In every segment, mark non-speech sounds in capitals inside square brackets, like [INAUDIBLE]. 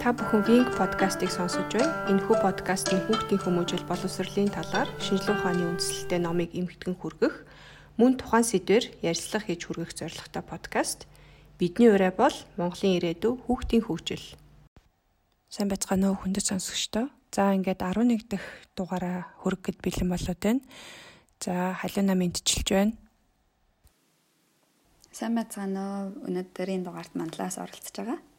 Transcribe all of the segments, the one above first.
Та бүхэн Wing podcast-ыг сонсож байна. Энэхүү подкаст нь хүүхдийн хүмүүжил боловсролын талаар шинжилгээ ухааны үндслэлтэй номыг эмхтгэн хүргэх, мөн тухайн сэдвээр ярилцлага хийж хүргэх зорилготой подкаст. Бидний ураа бол Монголын ирээдүй хүүхдийн хөгжил. Сайн байцгаана уу хүндэт сонсогчдоо. За ингээд 11 дахь дугаараа хүргэхэд бэлэн болоод байна. За халиуна мэдчилж байна. Сайн байцгаана уу. Өнөөдрийн дугаарт манлаас оролцож байгаа.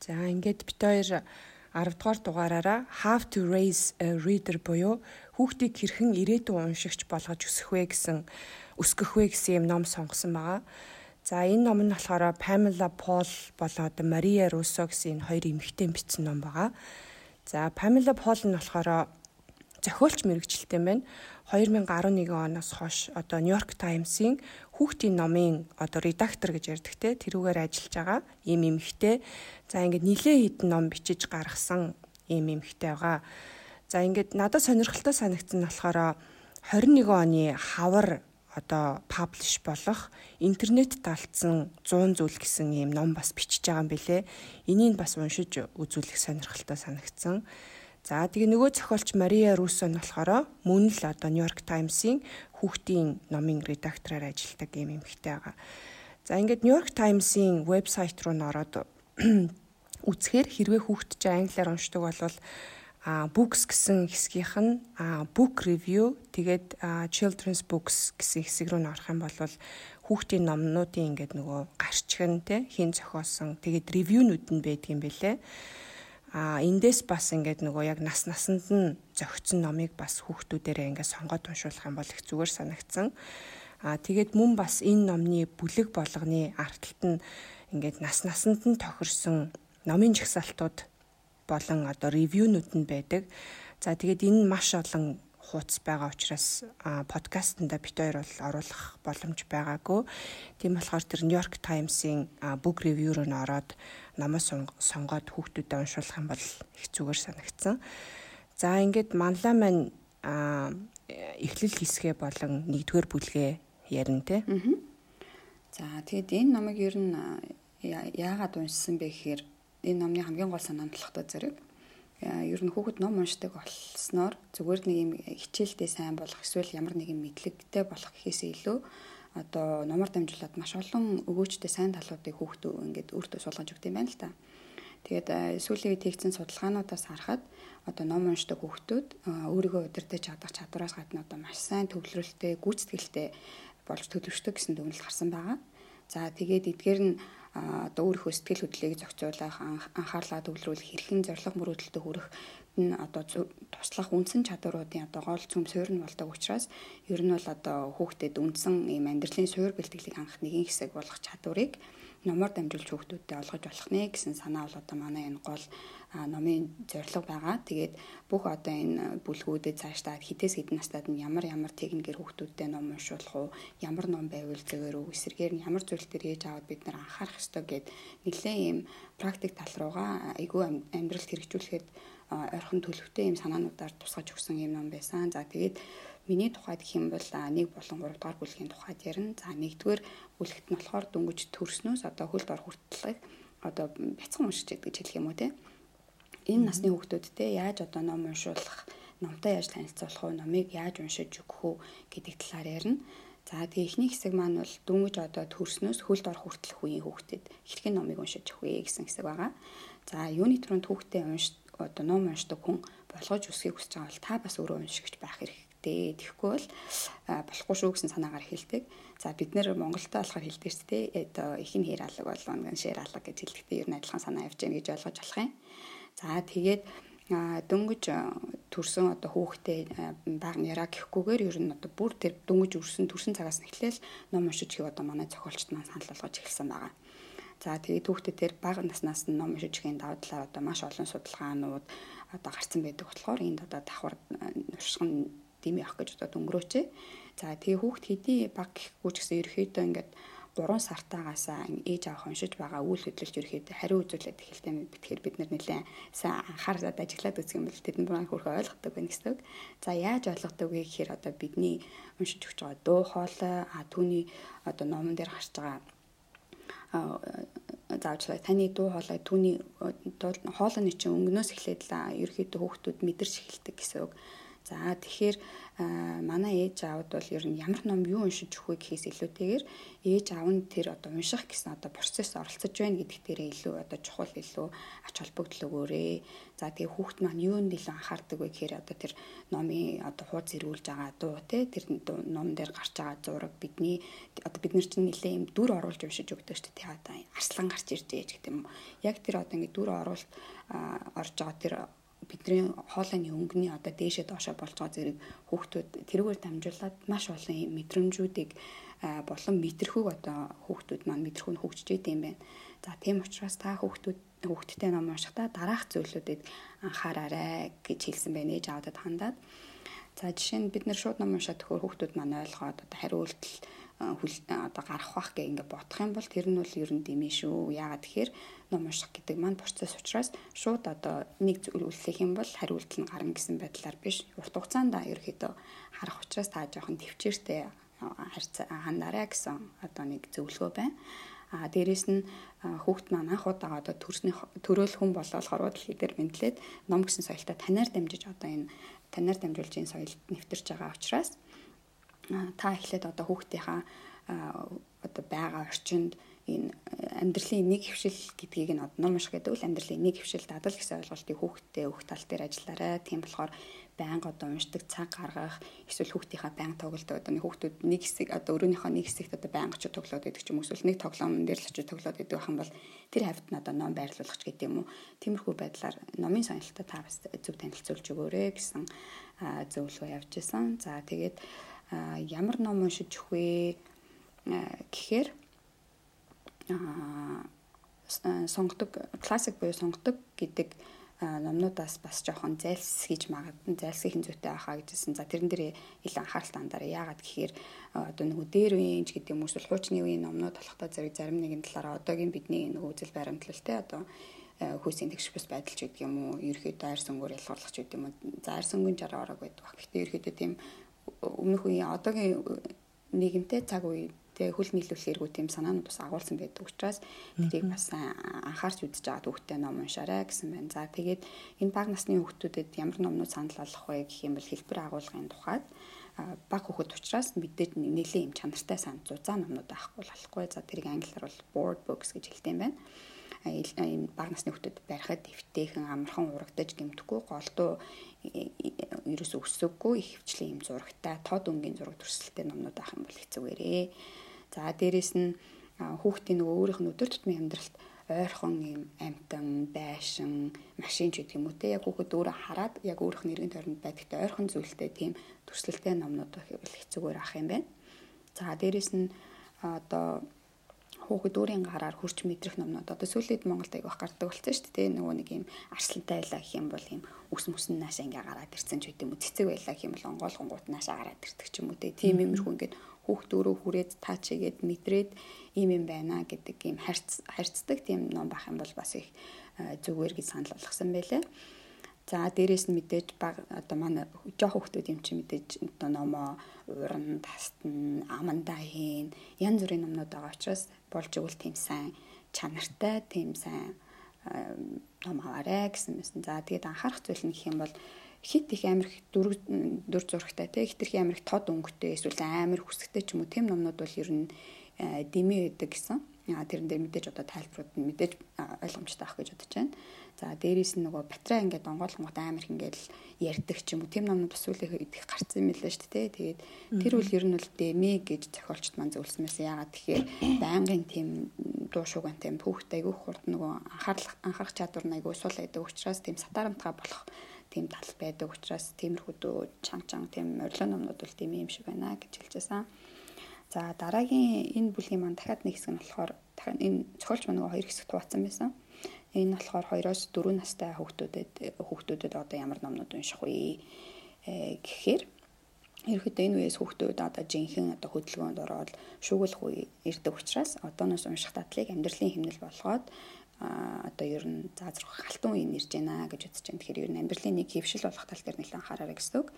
За ингээд бит хоёр 10 дугаар дугаараараа How to Raise a Reader буюу хүүхдийг хэрхэн ирээдүйн уншигч болгож өсгөх вэ гэсэн өсгөх вэ гэсэн юм ном сонгосон байгаа. За энэ ном нь болохоор Pamela Paul болоод Maria Russo гэсэн энэ хоёр эмэгтэй бичсэн ном байгаа. За Pamela Paul нь болохоор зохиолч мэрэгчлэлтэй байна. 2011 оноос хойш одоо New York Times-ийн хүүхдийн номын одоо редактор гэж ярьдаг те тэрүүгээр ажиллаж байгаа ийм эмэгтэй. За ингээд нилээ хитэн ном бичиж гаргасан ийм эмэгтэй байгаа. За ингээд надад сонирхолтой санагдсан нь болохоор 21 оны хавар одоо паблиш болох интернет талцсан 100 зүйл гэсэн ийм ном бас бичиж байгаа юм бэлээ. Энийг бас уншиж үзүүлэх сонирхолтой санагдсан. За тэгээ нөгөө зохиолч Мария Руссо нь болохоор мөн л одоо New York Times-ийн хүүхдийн номын редактораар ажилладаг юм эмэгтэй байгаа. За ингээд New York Times-ийн вебсайт руу н ороод [CLEARS THROAT] үзэхээр хэрвээ хүүхд чинь англиар уншдаг болвол а books гэсэн хэсгийнх нь book review тэгээд children's books гэсэн хэсэг рүү н орох юм бол хүүхдийн номнуудын ингээд нөгөө гарчгэн те хин зохиосон тэгээд ревюнууд нь байдаг юм бэлээ а эндээс бас ингээд нөгөө яг нас насанд нь зөгцсөн номыг бас хүүхдүүдээрээ ингээд сонгоод уншуулах юм бол их зүгээр санагдсан. А тэгээд мөн бас энэ номны бүлэг болгоны арталт нь ингээд нас насанд нь тохирсон номын жагсаалтууд болон одоо ревюнууд нь байдаг. За тэгээд энэ маш олон хуудас байгаа учраас подкастнда бит хоёр бол оруулах боломж байгаагүй. Тийм болохоор тэр New York Times-ийн book review руу н ороод намаас сонгоод хүүхдүүдэд уншуулах юм бол их зүгээр санагдсан. За ингээд манлаа маань эхлэл хэсгээ болон нэгдүгээр бүлгээ ярина те. За тэгэд энэ номыг ер нь яагаад уншсан бэ гэхээр энэ номны хамгийн гол санаа нь болохтой зэрэг ер нь хүүхэд ном уншдаг болсноор зүгээр нэг юм хичээлдээ сайн болох эсвэл ямар нэгэн мэдлэгтэй болох гэхээсээ илүү одоо номоор дамжуулаад маш олон өгөөчтэй сайн талуудыг хүүхдөө ингээд өөртөө суулгаж өгд юм байна л та. Тэгээд сүүлийн үед хийгдсэн судалгаануудаас харахад одоо ном уншдаг хүүхдүүд өөрийгөө удирдах чадах чадвараас гадна одоо маш сайн төвлөрөлттэй, гүйцэтгэлтэй болж төлөвшдөг гэсэн дүгнэлт гарсан байгаа. За тэгээд эдгээр нь одоо өөрийнхөө сэтгэл хөдлөлийг зохицуулах анхаарлаа төвлөрүүлэх хэрхэн зориг мөрөөдөлтөд хүрэх нь одоо туслах үндсэн чадваруудын одоо гол цөм суурь нь болдог учраас ер нь бол одоо хүүхдэд үндсэн ийм амьдралын суурь бэлтгэлийг хангах нэгэн хэсэг болох чадварыг номоор дамжуулж хүүхдүүдэд олгож болох нэ гэсэн санаа бол одоо манай энэ гол номын зорилго байгаа. Тэгээд бүх одоо энэ бүлгүүдэд цаашдаа хитээс хитэн настад нь ямар ямар техникээр хүүхдүүдтэй ном уншуулах уу, ямар ном байвал зөвөр үү, эсрэгээр нь ямар зүйл төр ээж аваад бид нар анхаарах ёстой гэд нэлээд ийм практик тал руугаа айгүй амьдралд хэрэгжүүлэхэд ойрхон төлөвтэй ийм санаануудаар тусгаж өгсөн юм ном байсан. За тэгээд миний тухайд гэх юм бол 1 болон 3 дугаар бүлгийн тухайд ярина. За нэгдүгээр бүлэгт нь болохоор дөнгөж төрснөөс одоо хөлд ор хүртэлх одоо бяцхан уншиж гэдэг хэлэх юм уу те энэ насны хүүхдүүдтэй яаж одоо ном уншуулах, номтой яаж танилцуулах уу, номыг яаж уншиж өгөх үү гэдэг талаар ярина. За тэгээ эхний хэсэг маань бол дүнгийн одоо төрснөөс хөлд орох хүртэлх үеийн хүүхдэд хэрхэн номыг уншиж өгөх вэ гэсэн хэсэг байгаа. За юуны түрүүнд хүүхдээ унш одоо ном уншдаг хүн болгож өсөхийг хүсэж байгаа бол та бас өөрөө уншигч байх хэрэгтэй. Тэгэхгүй бол болохгүй шүү гэсэн санаагаар хэлдэг. За бид нэр Монголтой болохоор хэлдэг шүү дээ. Одоо их нь хэр алга бол анган шэр алга гэж хэлдэгтэй ер нь адилхан санаа явж байгаа гэж ойлгож болох юм. За тэгээд дөнгөж төрсөн одоо хүүхдээ баг няраа гэхгүйгээр ер нь одоо бүр тэр дөнгөж өрсөн төрсөн цагаас эхлээл ном уншиж хийв одоо манай зохиолчд маань санал болгож эхэлсэн байгаа. За тэгээд хүүхдээ тэр бага наснаас нь ном уншиж хийх даваа талаар одоо маш олон судалгаанууд одоо гарсан байдаг болохоор энд одоо давхар нуршигн дими авах гэж одоо өнгөрөөчээ. За тэгээ хүүхд хэдий баг гэхгүй ч гэсэн ерөөхдөө ингээд 3 сартаагаас ээж авах уншиж байгаа үйл хөдлөлт ерөөхдөө хариу үзүүлээд эхэлтэй тэгэхээр бид нар нэлээд сайн анхаарал ажиллаад үзэх юм бол тэд нар хөрхөө ойлгодог байна гэсэн үг. За яаж ойлгодог вэ гэхээр одоо бидний уншиж өгч байгаа дуу хоолой а түүний одоо номон дээр гарч байгаа заавчлаа таны дуу хоолой түүний хоолойны чинь өнгнөөс эхлээд л ерөөхдөө хүүхдүүд мэдэрч эхэлдэг гэсэн үг. За тэгэхээр манай ээж аавд бол ер нь ямар ном юу уншиж өгөх вэ гэхээс илүүтэйгээр ээж аав нь тэр одоо унших гэсэн одоо процесс оролцож байна гэдэгт дээрээ илүү одоо чухал илүү ач холбогдол өгөөрэй. За тэгээ хүүхд маань юунд илүү анхаардаг вэ гэхээр одоо тэр номын одоо хууз зэрүүлж байгаа дуу те тэр ном дээр гарч байгаа зураг бидний одоо бид нар чинь нэлээ юм дүр оруулж уншиж өгдөг шүү дээ. Одоо арслан гарч ирж ээж гэх юм. Яг тэр одоо ингэ дүр оруулалт орж байгаа тэр бидний хоолойны өнгөний одоо дээшээ доошоо болж байгаа зэрэг хүүхдүүд тэрүүгээр дамжуулаад маш олон мэдрэмжүүдийг болон мэдрэхүүг одоо хүүхдүүд маань мэдрэхүүг нь хөгжиж идэв юм байна. За тийм учраас та хүүхдүүд хүүхдтэй ном уншихдаа дараах зүйлүүдэд анхаараарай гэж хэлсэн байна ээж аавдад хандаад. За жишээ нь бид нэр шууд ном уншаад төхөр хүүхдүүд маань ойлгоод одоо хариултал хөл одоо гарах бах гэх ингээ бодох юм бол тэр нь бол ер нь дэмий шүү. Яагаад тэгэхээр ном унших гэдэг маань процесс учраас шууд одоо нэг зүйл үлсэх юм бол хариулт нь гарна гэсэн байдлаар биш. Урт хугацаанд ерөөхдөө харах учраас та жоохон төвчээртэй хандараа гэсэн одоо нэг зөвлөгөө байна. А дээрэс нь хүүхд маань анх удаага одоо төрсний төрөөл хүн болоолохоор дэлхий дээр мэдлээд ном гэсэн соёлтой танаар дамжиж одоо энэ танаар дамжуулж энэ соёлд нэвтэрч байгаа учраас та эхлээд одоо хүүхдийнхаа одоо байгаа орчинд энэ амьдралын нэг хвшил гэдгийг нь ном унших гэдэг үл амьдралын нэг хвшил дадал гэсэн ойлголтыг хүүхдтэй өөх тал дээр ажиллаарай. Тийм болохоор байнга одоо уншдаг цаг гаргах эсвэл хүүхдийнхаа байнга тоглолт одоо хүүхдүүд нэг хэсэг одоо өрөөнийхөө нэг хэсэгт одоо байнга ч тоглоод байдаг ч юм уу эсвэл нэг тоглоом дээр л ч тоглоод байдаг юм бол тэр хавьд нь одоо ном байрлуулах гэдэг юм уу. Тиймэрхүү байдлаар номын сонирхолтой та бас зөв танилцуулж өгөөрэй гэсэн зөвлөгөө явж исэн. За тэгээд ямар ном уншиж өгөх вэ гэхээр сонгодог классик буюу сонгодог гэдэг номнуудаас бас жоохон зайлсхийж магадгүй зайлсхийн зүйтэй байхаа гэжсэн. За тэрэн дээр илүү анхаарал тандаараа яагаад гэхээр одоо нөгөө дээр үеийн ч гэдэг юм уу эсвэл хуучны үеийн номнууд болохтой зэрэг зарим нэгэн талаараа одоогийн бидний нөгөө үзэл баримтлал те одоо хүйсийн тэгш бус байдал ч гэдэг юм уу ерөөхдөө айр сүнгөөр ялгуурлах ч гэдэг юм уу. За айр сүнгийн жараа орог байдаг баг. Гэхдээ ерөөхдөө тийм өмнөх үеийн одоогийн нийгэмтэй цаг үе тэгээ хөл нийлүүлэх эргүү тийм санаанууд бас агуулсан байдаг учраас тэрийг бас анхаарч үзэж байгаа хүүхдэд ном уншаарай гэсэн байна. За тэгээд энэ баг насны хүүхдүүдэд ямар номнууд санал болгох вэ гэх юм бол хэлбэр агуулгын тухайд баг хүүхэд учраас мэдээж нэлээд юм чанартай сан зузаан номнууд байхгүй болохгүй. За тэрийг англиар бол board books гэж хэлдэг юм байна ийм баг насны хүүхдэд барихад эвтэйхэн амархан урагдаж гэмтэхгүй голдуу ерөөс өсөггүй их хвчлийн юм зурагтай тод өнгийн зураг төрсөлтэй номнууд авах юм бол хэцүүгээрээ. За дээрэс нь хүүхдийн нөгөө өөрийнх нь өдөр тутмын амьдралд ойрхон юм амтан, байшин, машин ч гэдэг юм уу те яг хүүхэд өөрөө хараад яг өөрийнх нь эргэн тойронд байдагтай ойрхон зүйлтэй тийм төрсөлтэй номнууд хэцүүгээр авах юм байна. За дээрэс нь одоо хүүхэд өөрийн гараар хурч мэдрэх номнууд одоо сүүлийн Монголд айгүйх гардаг болсон шүү дээ. Нөгөө нэг юм арслантай байлаа гэх юм бол юм үс мөсөн наашаа ингээ гараад ирсэн ч гэдэм үү. Цэцэг байлаа гэх юм бол онгойлгонгууд наашаа гараад ирдэг ч юм уу. Тийм юмэрхүү ингээд хүүхд өөрөө хүрээд таачигээд мэдрээд ийм юм байна гэдэг юм харьц харьцдаг тийм ном байх юм бол бас их зүгээр гэж санал болгосон байлээ. За дээрэс нь мэдээж баг одоо манай жоох хүмүүс юм чи мэдээж номоо уурн тастан амандаа хийн янз бүрийн номнууд байгаа учраас болж игэл тийм сайн чанартай тийм сайн ном аваарэ гэсэн мэсэн. За тэгээд анхаарах зүйл нь гэх юм бол хит их амир дүр дүр зурагтай те хит их амир тод өнгөтэй эсвэл амир хүсэгтэй ч юм уу тийм номнууд бол ер нь дэмий байдаг гэсэн. Тэрэн дээр мэдээж одоо тайлбарууд нь мэдээж ойлгомжтой авах гэж бодож байна. За дээрээс нь нөгөө батраа ингээд онгойлгонгод амар их ингээд ярьдаг ч юм уу. Тэм номнууд бас үеийнх идэх гарцсан юм лээ шүү дээ. Тэгээд тэр үл ер нь бол дэмэ гэж зохиолчд маань зөвлөсөн байсан. Яагаад тэгэхээр байнгын тийм дуу шууган тийм хүүхдэд айгүй хурд нөгөө анхаарал анхаарах чадвар нь айгүй сул байдаг учраас тийм сатарамтгай болох тийм тал байдаг учраас тиймэрхүү чанга чанга тийм орилоо номнууд бол тийм юм шиг байна гэж хэлжсэн. За дараагийн энэ бүлгийн маань дахиад нэг хэсэг нь болохоор дахиад энэ зохиолч маань нөгөө хоёр хэсэгт хуваацсан байсан. Энэ болохоор 2-оос 4 настай хүүхдүүдэд хүүхдүүдэд одоо ямар номнууд унших вэ гэхээр ерөөхдөө энэ үеэс хүүхдүүд одоо жинхэнэ одоо хөдөлгөөнд ороод шүүгүүлэх үе ирдэг учраас одооноос унших татлыг амьдралын хэмнэл болгоод одоо ер нь заазрах халтан үе нэрж байна гэж үзэж байна. Тэгэхээр ер нь амьдралын нэг хөвшил болох тал дээр нэлээд анхаараарай гэсэн үг.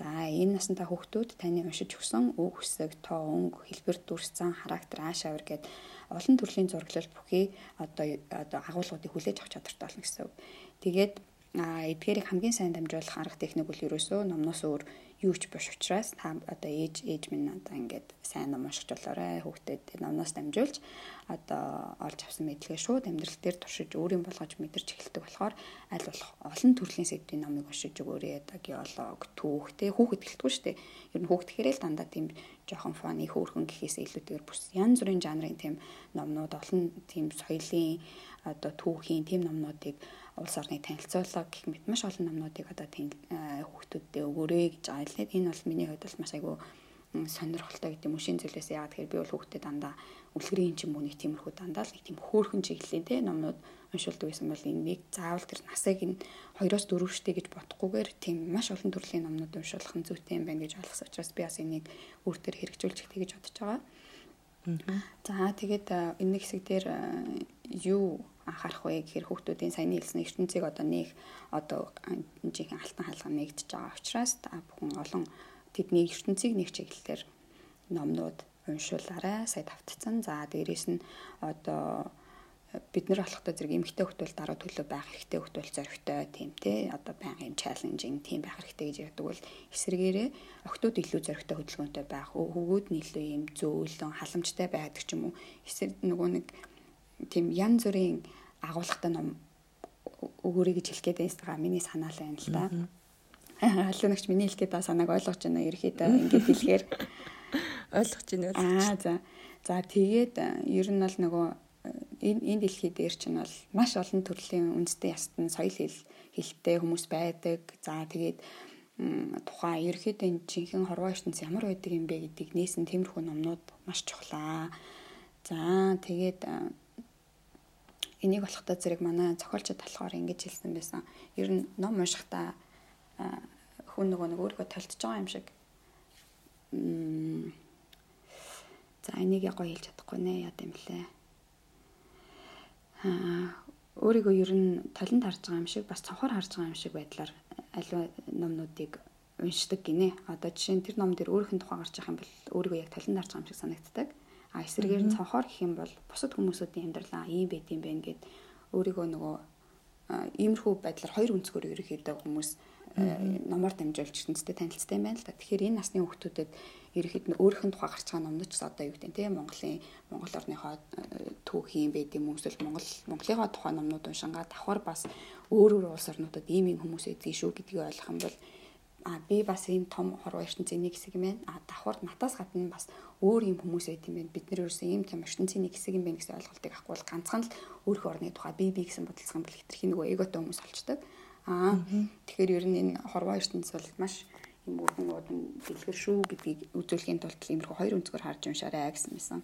За энэ насантай хүүхдүүд таны уншиж өгсөн үг хүсэг, тоо өнгө, хэлбэр дүрс зан, характер, ааш авир гэдэг олон төрлийн зураглал бүхий одоо одоо агуулгуудыг хүлээж авах чадвартай болно гэсэн үг. Тэгээд эдгээрийг хамгийн сайн дамжуулах арга техник бол ерөөсөө номноос өөр юу ч биш учраас та одоо ээж ээж минь одоо ингээд сайн ном уншиж болоорой хүүхдэд номноос дамжуулж одоо олж авсан мэдлэгээ шууд амьдрал дээр туршиж өөрийн болгож мэдэрч эхэлдэг болохоор аль болох олон төрлийн сэдвийн номыг уншиж өгөөрэй. Одоо геолог түүх те хүүхэд гэлтгүй шүү дээ. Ер нь хүүхэд хэрэг л дандаа тийм жоохон фаны хөөрхөн гэхээс илүүтэйгээр бүс янз бүрийн жанрын тийм номнууд олон тийм соёлын одоо түүхийн тийм номнуудыг улс орныг танилцуулга гэх мэт маш олон номнуудыг одоо хүүхдүүддээ өгөөрэй гэж байгаа л энэ бол миний хувьд бол маш айгүй сонирхолтой гэдэг юм. Шин зүйлээс яагаад тэгэхээр би бол хүүхдэд дандаа үлгэрийн ч юм уу нэг тиймэрхүү дандаа л нэг тийм хөөрхөн чиглэлийн те. Номнууд уншуулдаг байсан бол энэ нэг заавал тэр насыг нь 2-оос 4 штэ гэж бодохгүйгээр тийм маш олон төрлийн номнууд уншуулах нь зүйтэй юм байна гэж ойлгосон учраас би бас энийг өөртөө хэрэгжүүлж ихтэй гэж бодож байгаа. За тэгээд энэ нэг хэсэг дээр юу анхаарах вэ гэхээр хүүхдүүдийн саяны хэлсэн ертөнцийг одоо нэг одоо жинхэнэ алтан хаалга нэгдэж байгаа учраас та бүхэн олон тэдний ертөнцийг нэг чиглэлээр номнууд уншуулаарай сая тавтцсан. За дээрээс нь одоо бид нар болохтой зэрэг эмгтэй хөлтөл дараа төлөө байх хэрэгтэй хөлтөл зоригтой тийм тий одоо байнгын чаленжинг тийм байх хэрэгтэй гэж яддаг бол эсрэгээрээ охтууд илүү зоригтой хөдөлгөөнтэй байх хөвгүүд нь илүү юм зөөлөн халамжтай байдаг ч юм уу эсрэг нөгөө нэг тийм янз бүрийн агуулгатай ном өгөөрэй гэж хэлэх гээд байгаа миний санаа л байна л да. [LAUGHS] Алуунагч миний хэлэх гээд санааг ойлгож байна ерөөхдөө ингэж хэлэхээр [LAUGHS] ойлгож байна. Аа за. За тэгээд ер нь бол нөгөө энэ энэ дэлхий дээр чинь бол маш олон төрлийн үндэстэй ястан соёл хэл хэлтэй хүмүүс байдаг. За тэгээд тухайн ерөөхдөө энэ жинхэнэ хорвоо ертөнц ямар байдаг юм бэ гэдгийг нээсэн тиймэрхүү номнууд маш чухлаа. За тэгээд энийг болохтой зэрэг манай зохиолчд болохоор ингэж хэлсэн байсан. Ер нь ном уншихдаа хүн нөгөө нэг өөрийгөө толтож байгаа юм шиг. За энийг яг гоё хэлж чадахгүй нэ яа гэм лээ. Аа өөрийгөө ер нь талент харж байгаа юм шиг бас цонхоор харж байгаа юм шиг байдлаар аливаа номнуудыг уншдаг гинэ. Одоо жишээ нь тэр ном дээр өөрийнх нь тухай гарч байгаа юм бол өөрийгөө яг талент харж байгаа юм шиг санагддаг. А эсрэгээр нь цонхоор гэх юм бол бусад хүмүүсүүдийн амьдралаа ийм байт юм байна гэд өөрийгөө нөгөө иймэрхүү байдлаар хоёр өнцгөр ерөөхдөө хүмүүс номоор дамжуулж ертөнцтэй танилцтай юм байна л та. Тэгэхээр энэ насны хүүхдүүдэд ерөөхдөө нь өөрийнх нь тухай гарч байгаа номнууд ч одоо юу гэдэг нь тийм Монголын Монгол орныхоо түүхийн байд юм эсвэл Монгол Монголынхоо тухай номнууд уншингаа давхар бас өөр өөр улс орнуудад ийм ийм хүмүүс эдгийг шүү гэдгийг ойлгох юм бол а би бас энэ том хорвоо ертөнцийн нэг хэсэг юм байна. А давхар натаас гадна бас өөр юм хүмүүс байт юм байна. Бид нэр ерөөсөн ийм том ертөнцийн нэг хэсэг юм байна гэсэн ойлголтыг авахгүй бол ганцхан л өөрийнхөө орны тухай би би гэсэн бодолцсон бол хитрхи нөгөө эготой хүмүүс олчдаг. Аа тэгэхээр ер нь энэ хорвоо ертөнц бол маш юм бүрэн удан дэлгэр шүү гэдгийг үзүүлэхийн тулд иймэрхүү хоёр өнцгөр харж уншаарай гэсэн юмсан.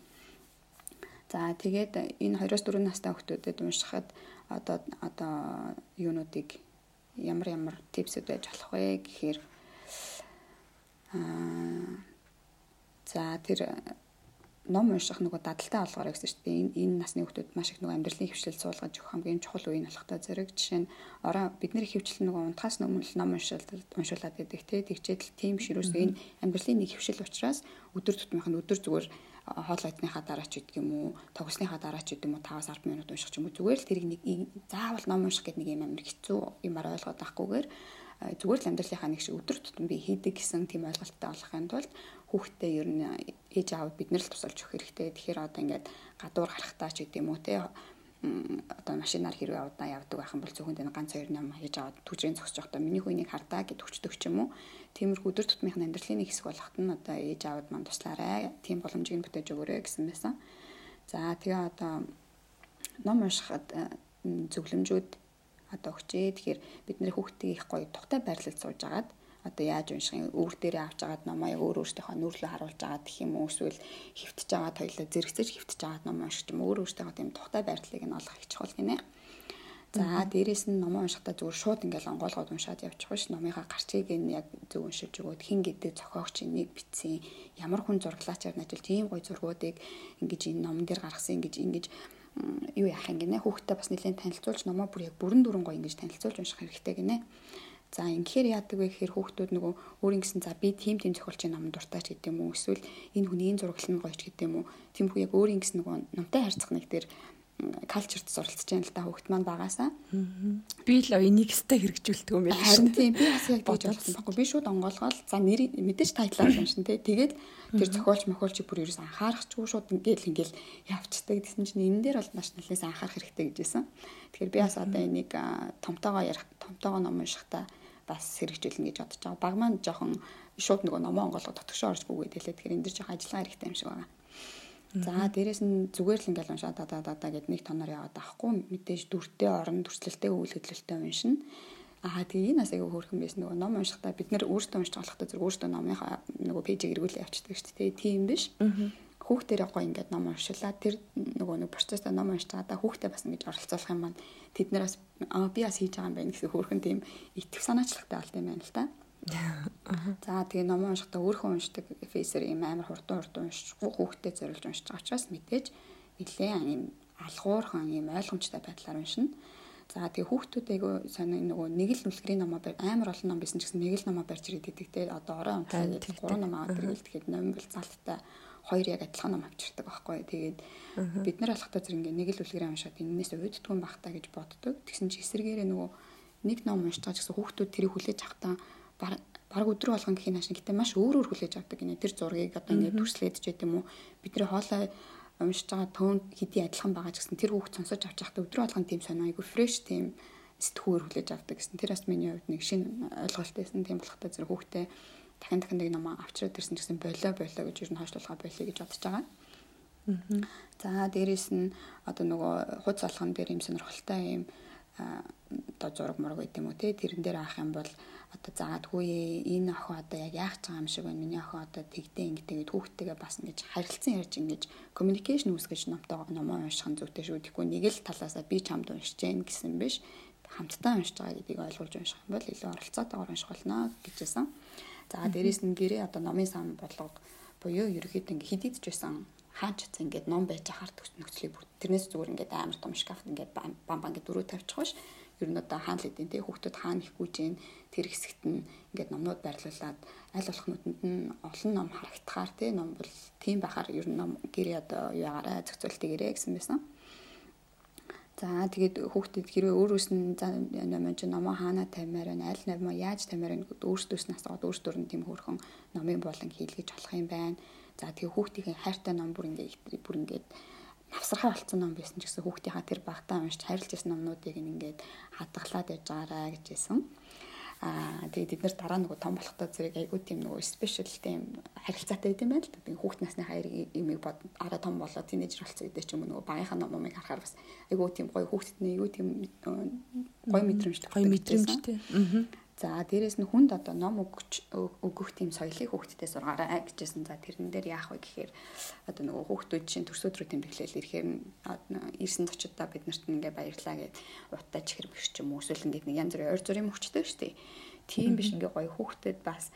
За тэгээд энэ 2-4 настай хүүхдүүдэд уншихад одоо одоо юунуудыг ямар ямар типсүүд байж болох вэ гэхээр аа за тэр ном унших нөгөө дадалтай олгоорой гэсэн чинь энэ энэ насны хүмүүс маш их нөгөө амьдралын хөвшил суулгаж өгөх хамгийн чухал үе нь болохтой зэрэг. Жишээ нь ороо бид нэр хөвчлэн нөгөө унтахаас өмнө ном уншуулдаг уншуулад байдаг те. Тэгчээд л тийм ширүүс энэ амьдралын нэг хөвшил учраас өдөр тутмынх нь өдөр зүгээр хоол идныхаа дараа ч гэдэг юм уу тогсныхаа дараа ч гэдэг юм уу 5-10 минут унших ч юм уу зүгээр л тэрийг нэг заавал ном унших гэдэг нэг юм амар хэцүү юмар ойлгоод авахгүйгээр зүгээр л амьдралынхаа нэг шиг өдөр тутам би хийдэг гэсэн тийм ойлголттой болохын тулд хүүхдээ ер нь ээж аав бид нар л тусалж өгөх хэрэгтэй. Тэгэхээр одоо ингээд гадуур гарахтаа ч гэдэг юм уу те одоо машинаар хэрвээ удаан явдаг байх юм бол зөвхөн тань ганц хоёр ном хийж аваад түжрийн зогсож явахдаа миний хүнийг хардаа гэд өчтдөг ч юм уу. Тиймэрхүү өдөр тутмынхын амьдралын нэг хэсэг болоход нь одоо ээж аавд манд туслаарай. Тийм боломжийг бүтээж өгөөрэй гэсэн байсан. За тэгээ одоо ном уншихад зөвлөмжүүд одоо өгчээ. Тэгэхээр бид нэр хүүхдийг их гоё тухтай байрлалд сууж агаад одоо яаж унших юм өөр дээрээ авч агаад номоо өөр өөртөөхөө нүрлөө харуулж агаад гэх юм уу эсвэл хөвтөж агаад хоёлаа зэрэгцэж хөвтөж агаад ном уншиж юм өөр өөртөөхөө тийм тухтай байрлалыг нь олох их чухал гинэ. За дээрэс нь номоо уншихдаа зүгээр шууд ингээл онгоолгоод уншаад явчих биш номынхаа гарчийг нь яг зөв уншиж өгөөд хин гэдэг зохиогч энийг битсэн ямар хүн зураглаачаар нь ажил тийм гоё зургуудыг ингэж энэ номон дээр гаргасан ингэж ингэж юу яах юм гинэ хүүхдэд бас нэлээд танилцуулж номоо бүр яг бүрэн дүрэн гоё ингэж танилцуулж унших хэрэгтэй гинэ. За ингэхээр яадаг вэ гэхээр хүүхдүүд нөгөө өөрийн гэсэн за би тим тим зохиолчийн ном дуртай ч гэдэг юм уу эсвэл энэ хүний зураглал нь гоё ч гэдэг юм уу. Тиймэрхүү яг өөрийн гэсэн нөгөө номтой харьцах нэг төр калчерт суралцж байгаа л та хүүхд маань багасаа. Би л энийг өстэй хэрэгжүүлдэг юм байна. Харин тийм би бас яг тэгж бодсон байхгүй. Би шууд онгоолгоод за нэр мэдээж тайтлаар уншин тэ. Тэгээд тэр зохиолч мохиолч бүр ерөөс анхаарахгүй шууд ингээл ингээл явцдаг. Тэсэн чинь энэ дээр бол маш нэлээс анхаарах хэрэгтэй гэжсэн. Тэгэхээр би бас одоо энийг томтоогоо ярих томтоогоо ном уншихтаа бас хэрэгжүүлнэ гэж бодож байгаа. Баг маань жоохон шууд нөгөө номоо онгоолгоод дотгошоо орчгүй гэдэг. Тэгэхээр энэ дэр жоохон ажиллагаа хэрэгтэй юм шиг байгаа. За дээрэс нь зүгээр л ингээл уншаа да да да гэд нэг тоноор яваад авахгүй мэдээж дүртэй орон төрслөлтэй үйл хөдлөлтөй уншина. Аа тэгээ энэ бас айгүй хөөрхөн байсан нөгөө ном уншихдаа бид нэр өөртөө уншиж болохтой зэрэг өөртөө номынхаа нөгөө пэйжийг эргүүлээ явчихдаг шүү дээ. Тийм биш. Хүүхдэрээ гоё ингээд ном уншилаа. Тэр нөгөө нэг процессыг ном уншиж байгаа да хүүхдээ бас ингэж оролцуулах юм маань тэд нар бас аа би бас хийж байгаа юм байна гэсэн хөөрхөн тийм итгэв санаачлахтай болт юм байна л та. За тэгээ ном уншихдаа өөрөө уншдаг фейсер юм амар хурдан хурдан уншихгүй хүүхдэд зориулж уншиж байгаа учраас мэдээж нэлээд юм алгуурхан юм ойлгомжтой байдлаар уншина. За тэгээ хүүхдүүд айгу сони нөгөө нэг л нүлгэрийн номоо амар олон ном ч гэсэн нэг л номоо барьж ирээд идэг те одоо орой унтлаа гэж гурван ном аваад ирвэл тэгэхэд ном бол залттай хоёр яг адилхан ном авчирдаг байхгүй. Тэгээд бид нар болохтой зэрэг ингээ нэг л үлгэрээ уншаад энэс уйддгүй юм бах та гэж боддог. Тэгсэн чи эсэргээрээ нөгөө нэг ном уншиж байгаа гэсэн хүүхдүүд тэрийг хүлээж авахтаа баг өдрө болгон гэх юм ашиг гэтээ маш өөр өөр хүлээж авдаг гинэ тэр зургийг одоо ингээд төрслээд ч гэдэм үү бидний хоолой уншиж байгаа тон хэдий адилхан байгаа ч гэсэн тэр хүүхд сонсож авч байхдаа өдрө болгон тийм сонио айгу фреш тийм сэтгүүр хүлээж авдаг гэсэн. Тэр бас миний хувьд нэг шинэ ойлголт байсан. Тийм болохтой зэрэг хүүхдээ дахин дахин нэг ном авчраад ирсэн гэсэн болоо болоо гэж ер нь хойшлуулгаа болоо гэж бодож байгаа. За дээрэс нь одоо нөгөө хуц алхан дээр юм сонирхолтой юм одоо зураг мураг гэдэг юм уу те? Тэрэн дээр авах юм бол одоо заадгүй энэ охин одоо яг яах гэж байгаа юм шиг байна. Миний охин одоо тэгдэ ингэдэг гэд хүүхдтэйгээ бас ингэж харилцан ярьж ингэж communication үүсгэж номтой номоо унших нь зүйтэй шүү. Тэгэхгүй нэг л талаасаа би чамд уншиж гэн гэсэн биш. Хамтдаа уншиж байгаа гэдгийг ойлгуулж унших юм бол илүү оролцоотойгоор унших болно гэжсэн. За дээрэс нь гэрээ одоо номын сан бодлого буюу ерөөхдөө ингэ хидийдж байсан хаач цаа ингээд ном байж хаар нөхцөлийг бүр тэрнээс зүгээр ингээд амар том шкафт ингээд бам бам ингээд дөрөв тавьчих биш ер нь одоо хаана л хэдийн те хүүхдүүд хаана их гүйж гин тэр хэсэгт нь ингээд номнууд байрлуулад аль болох нүдэнд нь олон ном харагдахаар те ном бол тийм байхаар ер нь ном гэрээ одоо юу ягаараа зохицуултыгээрээ гэсэн байсан. За тэгээд хүүхдэд хэрвээ өөрөөс нь за номын чи номоо хаана тамиаар байна, аль номоо яаж тамиаар байна гэдээ өөрсдөөс нь асууад өөрсдөр нь тийм хөөрхөн номын болон хийлгэж болох юм байна. За тэгээд хүүхдийн хайртай ном бүр ингээд бүр ингээд навсархаа болцсон ном байсан ч гэсэн хүүхдийнхаа тэр багтаа уншиж харилж ирсэн номнуудыг ингээд хадгалаад яж байгаараа гэж хэлсэн. Аа тэгээд бид нар дараа нөгөө том болохдоо зэрэг айгүй тийм нөгөө спешиал тийм харилцаатай гэдэг юм байна л да. Тэгээд хүүхд насны хайр имийг бод араа том болоо тинейжер болсон гэдэг ч юм уу нөгөө багийнхаа номыг харахаар бас айгүй тийм гоё хүүхдэд нь айгүй тийм гоё мэдрэмжтэй. Гоё мэдрэмжтэй. Аа За дээрэс нь хүнд одоо ном өгч өгөх тийм соёлыг хүүхдтэй сургаарай гэжсэн. За тэрэн дээр яах вэ гэхээр одоо нөгөө хүүхдүүд чинь төрсөд рүү тэмдэглээл ирэхээр ирсэн зочдоо бид нарт ингээ баярлаа гэд утаа чихэр биш ч юм эсвэл ингээ нэг янз бүрийн ойр зүрийн мөвчтэй шүү дээ. Тийм биш ингээ гоё хүүхдэд бас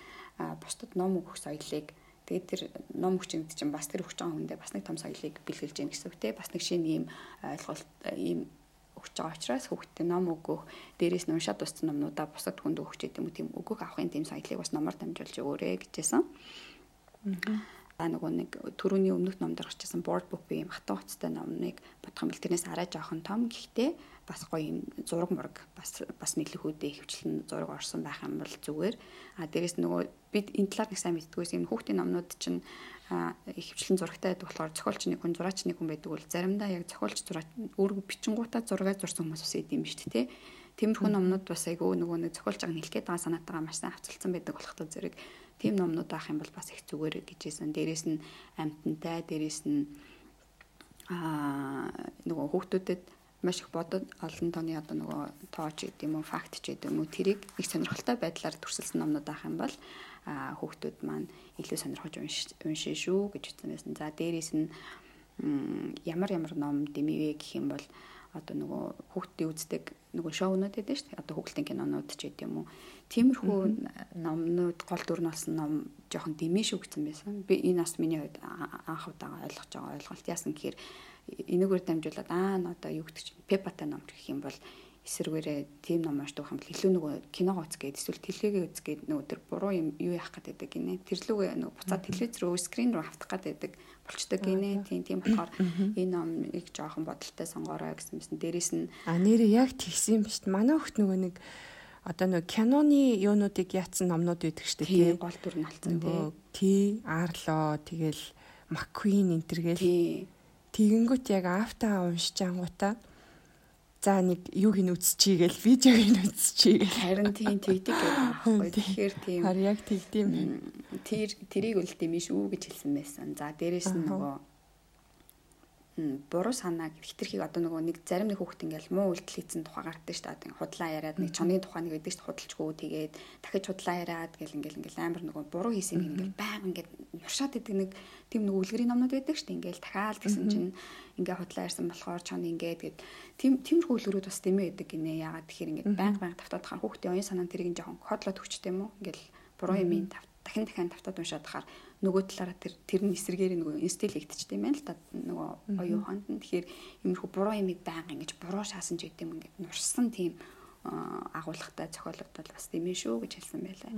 бусдад ном өгөх соёлыг Тэгээд тэр ном өгч юм чинь бас тэр өгч байгаа хүндээ бас нэг том соёлыг бэлгэлж яах гэсэн үг те бас нэг шинэ ийм ойлголт ийм өгч байгаа учраас хүүхдэд ном өгөх, дээрээс нь уншаад туссан номнуудаа бусад хүнд өгч гэдэг юм уу тийм өгөх авахын тийм соёлыг бас номоор дамжуулж өгөөрэй гэжсэн. Аа нөгөө нэг түрүүний өмнөх номд гарчихсан board book би юм хатан хуцтай номыг бодох юм бэл тэрнээс арай жоохон том гэхдээ бас гоё юм зураг мураг бас бас мэдлэгүүдээ хөвчлэн зураг орсон байх юм бол зүгээр. А дээрэс нөгөө бид энэ талаар нэг сайн мэддгүйс юм хүүхдийн номнууд чинь хөвчлэн зурагтай байдаг болохоор зохиолч нэг хүн зураач нэг хүн байдаг бол заримдаа яг зохиолч зураач өөр бичингуудаа зураг зурсан хүмүүс бас идэм дээ тий. Тиймэрхүү номнууд бас айгүй нөгөө нэг зохиолч аг хэлэх гээд байгаа санаатайгаа маш сайн хавцалцсан байдаг болохтой зэрэг тийм номнууд авах юм бол бас их зүгээр гэжсэн. Дээрээс нь амтантай, дээрээс нь аа нөгөө хүүхдүүдэд маш их бодод олон тооны одоо нөгөө тооч гэдэг юм уу факт ч гэдэг юм уу тэрийг их сонирхолтой байдлаар төрсөлсөн номнууд авах юм бол хүүхдүүд маань илүү сонирхож уншин шүү гэж хэлсэн байсан. За дээрээс нь ямар ямар ном дэмивэ гэх юм бол одоо нөгөө хүүхдийн үздэг нөгөө шоунууд байдаг шүү дээ. Одоо хүүхэлдэйн кинонууд ч гэдэг юм уу. Тиймэрхүү номнууд гол дүр нь болсон ном жоохон дэмий шүгцэн байсан. Би энэ бас миний хувьд анх удаа ойлгож байгаа ойлголт яасан гэхээр энэгээр дамжуулаад аа одоо юу гэдэг чинь пепата ном гэх юм бол эсэргээрээ тийм ном уншдаг бол илүү нөгөө киногоо үзгээд эсвэл телевизээ үзгээд нөгөө тэр буруу юм юу яах байдаг гинэ. Тэр лүгээ нөгөө буцаад телевиз рүү скрин рүү автах байдаг болчтой гинэ. Тийм тийм болохоор энэ номыг жоохон бодолтой сонгороо гэсэн мэсэн дээрэс нь а нэрээ яг тэгсэн юм шүү дээ. Манай хөхт нөгөө нэг одоо нөгөө киноны юунуудыг яатсан номнууд байдаг шүү дээ. Тийм гол дүр нь алцсан тийм. Тий, Арло тэгэл Маккуин энтергээл. Тэгэнгүүт яг афта уншиж ангуудаа за нэг юуг нь үзчихье гэл видеог нь үзчихье гэл. Харин тийм тэгдэг байхгүй тэгэхээр тийм хар яг тэгдэм тэр тэрийг үл тийм шүү гэж хэлсэн байсан. За дээрэс нь нөгөө буруу санааг хитрхийг одоо нөгөө нэг зарим нэг хүүхд ингээл муу үйлдэл хийсэн тухай гардаг шүү дээ. Одоо худлаа яриад нэг чонгийн тухай нэг байдаг шүү дээ. Худалчгүй тэгээд дахиж худлаа яриад гэл ингээл ингээл амар нөгөө буруу хийсэн ингээл баян ингээд уршаад идэг нэг тийм нэг үлгэрийн номнууд байдаг шүү дээ. Ингээл дахиад гэсэн чинь ингээ худлаа ярьсан болохоор чоны ингээд гээд тийм тиймэрхүү үлгэрүүд бас дэмэ байдаг гинэ. Ягаад тэгэхээр ингээд баян баян тавтаадахаар хүүхдийн оюун санаанд тэрийг жоохон кодлоод өгчтэй юм уу? Ингээл буруу юм тавт дахин дахин тавтаад уншаад хахаар нөгөө талаараа тэр тэр нь эсэргээр нөгөө инстил хийгдчихтэй юм байна л та. Нөгөө оюун ухаанд нь. Тэгэхээр иймэрхүү буруу юмыг байнга ингэж буруу шаасан ч гэдэм ингээд нурсан тийм агуулгатай зохиологдол бас тийм ээ шүү гэж хэлсэн байлаа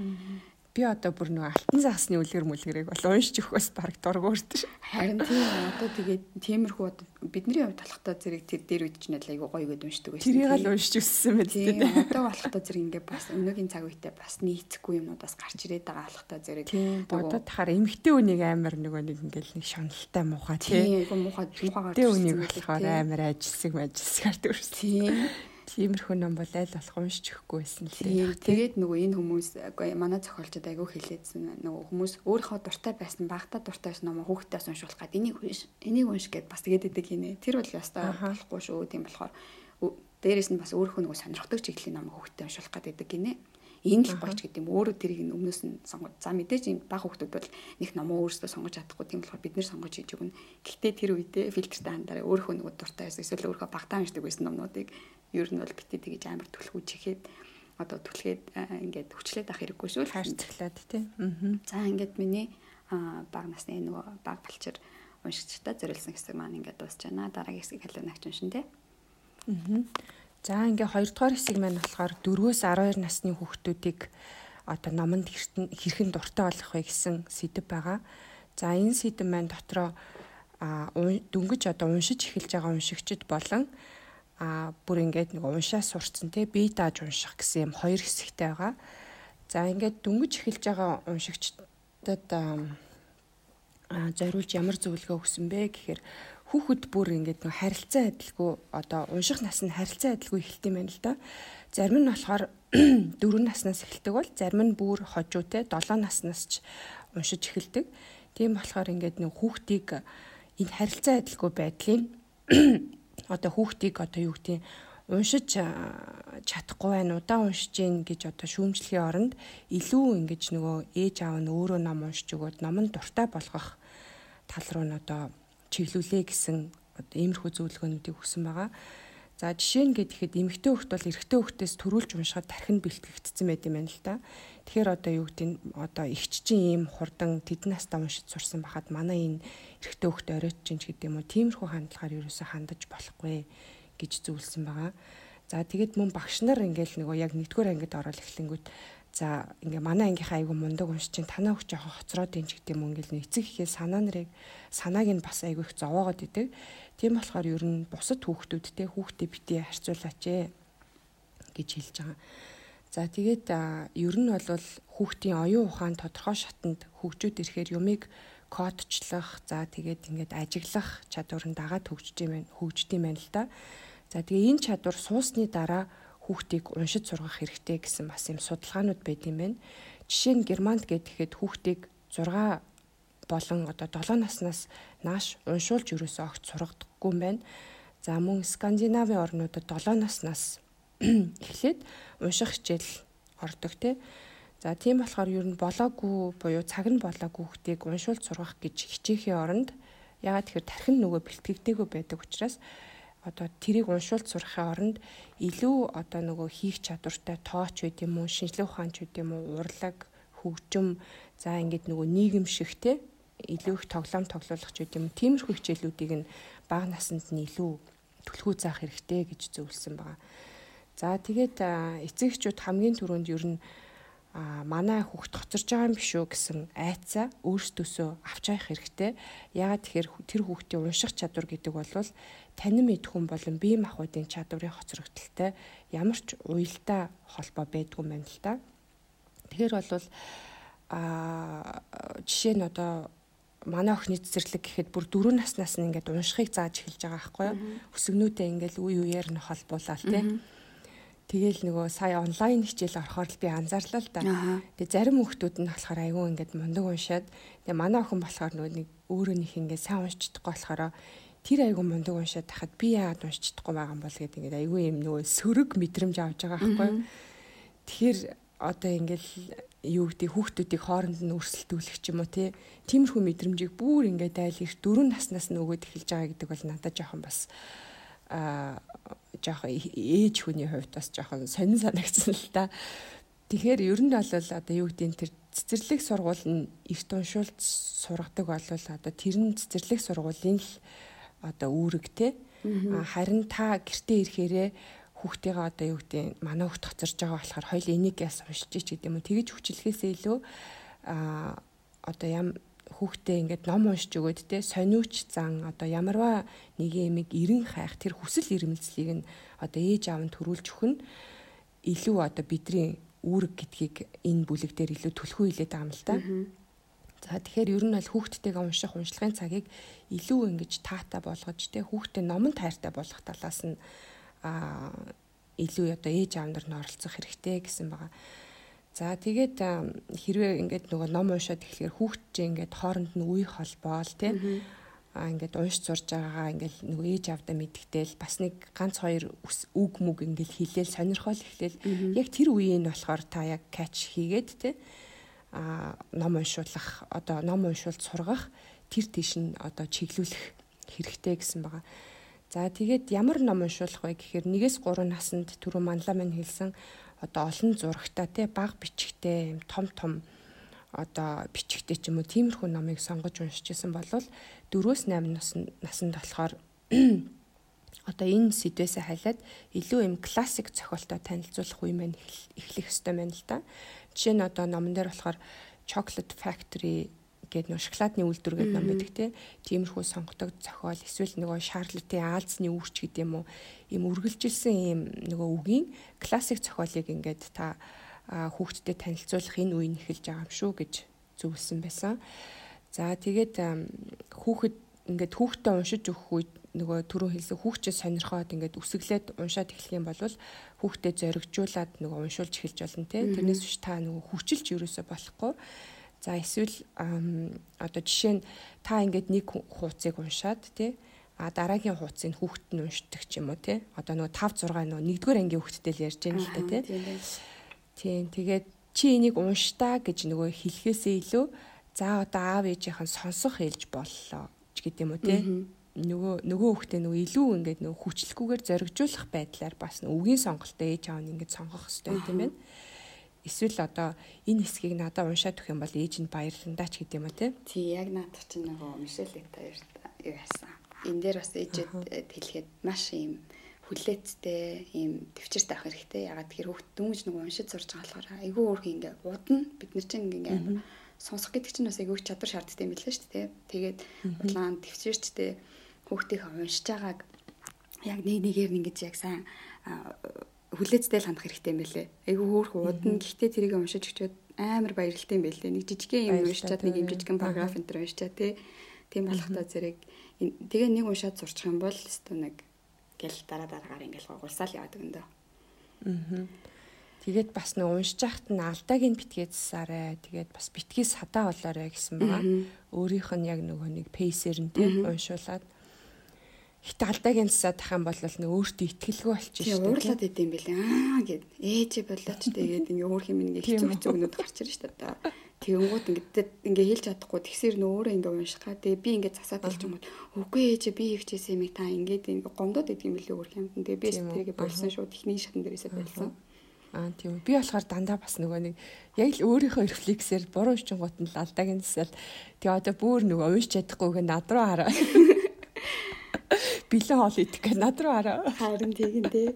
би одоо бүр нөгөө алтан заасны үлгэр мүлгэрийг бол уншиж өгөх бас баг дургуурд ш. Харин тийм одоо тэгээд тиймэрхүү одоо бидний хувьд болохтой зэрэг тэр дээр ч нэлээ айгу гоё гэд уншдаг байсан. Тэрийг л уншиж өссөн мэт тийм одоо болохтой зэрэг ингээд бас өнөөгийн цаг үедээ бас нийцэхгүй юмнууд бас гарч ирээд байгаа болохтой зэрэг. Одоо тахаар эмгтэй үнийг амар нөгөө нэг ингээд нэг шоналтай муухай тийм. Тийм муухай муухайгаар. Эмгтэй үнийг болохоор амар ажилсаг ажилсгаар төрсөн. Тийм Тиймэрхүү ном бол аль болох уншиж өгөхгүй байсан л дээ. Тэгээд нөгөө энэ хүмүүс үгүй манай зохиолчд айгүй хэлээдсэн нөгөө хүмүүс өөрийнхөө дуртай байсан багтаа дуртай байсан ном хүүхдээс уншуулах гад энийг унш энийг унш гэд бас тэгээд идэг хийнэ. Тэр бол ястаа болохгүй шүү. Тийм болохоор дээрэс нь бас өөрийнхөө нөгөө сонирхдаг чиглэлийн ном хүүхдэд уншуулах гад идэг гинэ энэ л гоч гэдэг юм өөрөө тэрийг нь өмнөөс нь сонгож за мэдээж энэ баг хүмүүс бол нэг номоо өөрсдөө сонгож чадахгүй тийм болохоор бид нэр сонгож хийж өгнө. Гэхдээ тэр үедээ фильтртэй хандаараа өөрөө нөгөө дуртай байсан эсвэл өөрөө багтаан уншдаг байсан номнуудыг ер нь бол битээ тэгэж амар түлхүү чихээд одоо түлхээд ингээд хүчлээд ах хэрэггүй шүү. Харцглаад тий. Аа. За ингээд миний баг насны нөгөө баг балчир уншигчтай зориулсан хэсэг маань ингээд дуусч байна. Дараагийн хэсгийг халуун агч уншин тий. Аа. За ингээ хоёрдугаар хэсэг маань болохоор 4-өөс 12 насны хүүхдүүдийг одоо номонд хэрхэн дуртай болох вэ гэсэн сэдв байгаа. За энэ сэдв маань дотроо а дүнгиж одоо уншиж эхэлж байгаа уншигчд болон а бүр ингээд нэг уншаа сурцсан те бие дааж унших гэсэн юм хоёр хэсэгтэй байгаа. За ингээд дүнгиж эхэлж байгаа уншигчдад а зориулж ямар зөвлөгөө өгсөн бэ гэхээр хүүхэд бүр ингээд нэг харилцаа адилгүй одоо унших нас нь харилцаа адилгүй эхэлт юм байна л да. Зарим нь болохоор [CLEARS THROAT] 4 наснаас эхэлдэг бол зарим нь бүр хожуутэй 7 наснаас ч уншиж эхэлдэг. Тийм болохоор ингээд нэг хүүхдийг энэ харилцаа адилгүй байдлын одоо хүүхдийг одоо юу гэдэг уншиж чадахгүй байна удаа уншиж гин гэж одоо шүүмжлэхийн оронд илүү ингэж нөгөө ээж аав нь өөрөө ном уншиж өгөөд номон дуртай болгох тал руу нь одоо чиглүүлээ гэсэн одоо иймэрхүү зөвлөгөөнүүдийг өгсөн байгаа. За жишээ нь гэхэд эмэгтэй хүүхд бол эрэгтэй хүүхдээс төрүүлж уншихад тархин бэлтгэгдсэн байт юм байна л да. Тэгэхээр одоо юу гэдэг нь одоо ихччин ийм хурдан тэдэн настаа уншиж сурсан бахад манай энэ эрэгтэй хүүхд оройтч юм гэдэг юм уу. Тиймэрхүү хандлагаар ерөөсөө хандаж болохгүй гэж зөвлөсөн байгаа. За тэгээд мөн багш нар ингээл нөгөө яг нэгдүгээр ангид ороод эхлэнгүүт За ингээ манай ангийнхаа айгу мундаг унш чинь танаа хүч жоохон хоцроод ийн ч гэдэг юм ингээл эцэг ихээ санаа нарыг санааг нь бас айгу их зовоогоод идэг. Тийм болохоор ер нь бусад хүүхдүүдтэй хүүхдээ битээ харьцуулаач ээ гэж хэлж байгаа. За тэгээд ер нь бол хүүхдийн оюун ухаан тодорхой шатанд хөгжөөд ирэхээр юмыг кодчлах за тэгээд ингээд ажиглах чадвар нь дагаад хөгжиж юм хөгжд юм байна л да. За тэгээ энэ чадвар суусны дараа хүүхдийг уншиж сургах хэрэгтэй гэсэн бас юм судалгаанууд байд юм байна. Жишээ нь Германд гэхэд хүүхдийг 6 болон одоо 7 наснаас нааш уншуулж юусоо огт сургадаггүй юм байна. За мөн Скандинавын орнуудад 7 наснаас [CLEARS THROAT] эхлээд унших хичээл ордог тий. За тийм болохоор ер нь болоогүй буюу цаг нь болоогүй хүүхдийг уншуулж сургах гэж хичээхийн оронд ягаад тэгэхээр тархин нөгөө бэлтгэгдээгүй байдаг учраас одоо тэрийг уншуулт сурахын оронд илүү одоо нөгөө хийх чадвартай тооч байд юм уу, шинжлэх ухаанч байд юм уу, урлаг, хөгжим за ингээд нөгөө нийгэм шигтэй илүү их тоглоом тоглуулах ч гэдэм тиймэрхүү хичээлүүдийг нь бага наснд нь илүү түлхүү заах хэрэгтэй гэж зөвлөсөн байгаа. За тэгээд эцэг эхчүүд хамгийн түрүүнд ер нь манай хүүхд хоцорж байгаа юм биш үү гэсэн айцаа өөрсдөөсөө авч явах хэрэгтэй. Яагаад тэгэхээр тэр хүүхдийн унших чадвар гэдэг бол танин мэд хүн болон бие махбодын чадварын хоцрогдолтой ямар ч уялдаа холбоо байдгүй юм байна л да. Тэгэхээр бол а жишээ нь одоо манай охины цэцэрлэг гэхэд бүр дөрөв наснаас нь ингээд уншихыг зааж эхэлж байгаа байхгүй юу. Өсгнүүдээ ингээд үе үеэр нь холбуулаад тийм Тэгэл нөгөө сая онлайн хичээл орохоор л би анзаарлаа л да. Тэгээ зарим хүүхдүүд нь болохоор айгүй ингээд мундаг уншаад тэгээ манай охин болохоор нөгөө нэг өөрөө нэг ингээд сайн уншиж чадахгүй болохоор тэр айгүй мундаг уншаад тахад би яагаад уншиж чадахгүй байгаа юм бол гэдэг ингээд айгүй юм нөгөө сөрөг мэдрэмж авч байгаа байхгүй. Тэгэхээр одоо ингээд юу гэдэг хүүхдүүдийг хооронд нь өрсөлдүүлэх ч юм уу тиймэрхүү мэдрэмжийг бүр ингээд айл их дөрөв наснаас нь өгөөд эхэлж байгаа гэдэг бол надад жоохон бас а жоохон ээж хүний хувьд бас жоохон сонин санагдсан л та. Тэгэхээр ер нь бол одоо юу гэдэг нь тэр цэцэрлэг сургууль нь эрт уншуулт сургадаг бол одоо тэр нь цэцэрлэг сургуулийн л одоо үүрэг те. Харин та гэртээ ирэхээрээ хүүхдтэйгээ одоо юу гэдэг манай хүүхд тоцорж байгаа болохоор хоёул энийг яс уншиж ч гэдэг юм уу? Тэгэж хүчлэхээсээ илүү а одоо ям хүүхдээ ингээд ном уншиж өгөөд те сониуч зан одоо ямарваа нэг юмыг эрен хайх тэр хүсэл эрмэлзлийг нь одоо ээж аав нь төрүүлж өгөх нь илүү одоо бидний үүрэг гэдгийг энэ бүлэг дээр илүү түлхүү хилээд байгаа юм л та. За тэгэхээр ер нь бол хүүхдтэйгээ унших уншлагын цагийг илүү ингэж таата болгож те хүүхдээ номон тайртай болгох талаас нь а илүү одоо ээж аав нар нь оролцох хэрэгтэй гэсэн байгаа. За тэгээд хэрвээ ингээд нөгөө ном уншаад эхлэхээр хүүхдтэй ингээд хооронд нь үе холбоол тий а ингээд унш зурж байгаагаа ингээд нөгөө ээж авдаа мэдгтэл бас нэг ганц хоёр үг мүг ингээд хилээл сонирхол эхлээл яг тэр үеийн болохоор та яг catch хийгээд тий а ном уншуулах одоо ном уншуулт сургах тэр тийш нь одоо чиглүүлэх хэрэгтэй гэсэн байгаа. За тэгээд ямар ном уншуулах вэ гэхээр 1-3 наснд түрүү манлаа мань хэлсэн одоо олон зурагтай те баг бичгтэй юм том том одоо бичгтэй ч юм уу тиймэрхүү номыг сонгож уншиж исэн бол 4-8 наснд болохоор [CLEARS THROAT] одоо энэ сэдвээсээ хайлаад илүү юм классик зохиолтой танилцуулах үе маань эхлэх ёстой байна л да. Жишээ нь одоо номон дээр болохоор Chocolate Factory гэдэг нөө шоколадны үйлдвэр гэдэг ном байдаг те. Тиймэрхүү сонгодог зохиол эсвэл нөгөө Шарлотын Аалзны үүрч гэдэг юм уу ийм үргэлжилсэн ийм нөгөө үгийн классик зохиолыг ингээд та хүүхдэд танилцуулах энэ үе нь эхэлж байгаа юм шүү гэж зөвлөсөн байсан. За тэгээд хүүхэд ингээд хүүхдэд уншиж өгөх үед нөгөө түрүү хэлсэн хүүхчээ сонирхоод ингээд үсгэлээд уншаад эхлэх юм бол хүүхдэд зоригжуулаад нөгөө уншуулж эхэлж болно те. Тэрнээс биш та нөгөө хүчилж ерөөсө болохгүй За эсвэл одоо жишээ нь та ингээд нэг хуудсыг уншаад тий а дараагийн хуудсыг хүүхэд нь уншдаг ч юм уу тий одоо нөгөө 5 6 нөгөө нэгдүгээр ангийн хүүхэдтэй л ярьж байгаа юм л та тий Тийм тэгээд чи энийг унштаа гэж нөгөө хэлхээсээ илүү за одоо аав ээжийнхэн сонсох хэлж боллоо ч гэдэм үү тий нөгөө нөгөө хүүхдээ нөгөө илүү ингээд нөгөө хүчлэхгүйгээр зоригжуулах байдлаар бас үгийн сонголтоо ээж аав нь ингээд сонгох хэрэгтэй юм байна эсвэл одоо энэ хэсгийг надад уншаад өгөх юм бол ээж нь баярландаа ч гэдэм үү те. Тий яг наадах чинь нөгөө Мишель Летаяр юу яасан. Энэ дээр бас ээжэд хэлэхэд маш юм хүлээцтэй ийм төвчөртэй авах хэрэгтэй. Ягаад тэр хүүхд дүнж нэг уншиж сурж байгаа болохоор айгүй өөрхөн ингээ удна бид нар чинь ингээ амар сонсох гэдэг чинь бас айгүй чадвар шаарддаг юм билээ шүү дээ. Тэгээд улаан төвчөрчтэй хүүхдийнхээ уншиж байгааг яг нэг нэгээр ингэж яг сайн хүлээцтэй л хандах хэрэгтэй юм байлээ. Айгүй хөөх удна гэхдээ тэрийг уншиж өчөөд амар баярлалтай юм байлээ. Нэг жижигхэн юм уншичаад нэг юм жижигхэн параграф энэ төр уншичаа тий. Тийм болохтой зэрэг тэгээ нэг уншаад сурчих юм бол өстө нэг гэл дараа дараагаар ингээл гургуулсаал яваад өгөндөө. Аа. Тэгээд бас нэг уншиж яхад нь алдааг нь битгээ засаарай. Тэгээд бас битгий садаа болоорой гэсэн байгаа. Өөрийнх нь яг нөгөө нэг пейсер нь тийм уншуулад Хит алдаагийн засаад тах юм бол нэг өөртөө ихтгэлгүй болчих шүү дээ. Уурлаад идэм юм бэлээ. Аа гэд ээжээ болооч тэгээд ингээ өөр хэм ингээ хэцүү хэцүү өгнөд гарч ирж та. Тэгэнгүүт ингээд ингээ хэлж чадахгүй тэгсэр нөө өөрөө ингээ уншихаа. Тэгээ би ингээ засаад хэлж юм бол үгүй ээж би ихчээсээ юм та ингээд гомдоод идэг юм билээ өөр юм. Тэгээ би тэрийг болсон шууд ихний шатн дээрээсээ болсон. Аа тийм. Би болохоор дандаа бас нөгөө нэг яг л өөрийнхөө рефлексээр буруу шингууд нь л алдааг нь засаал. Тэгээ одоо бүр нөгөө унш чадахгүйгээ над руу хараа. [LAUGHS] Билээ хоол идэх гэ над руу хараа. Харин тийм дээ.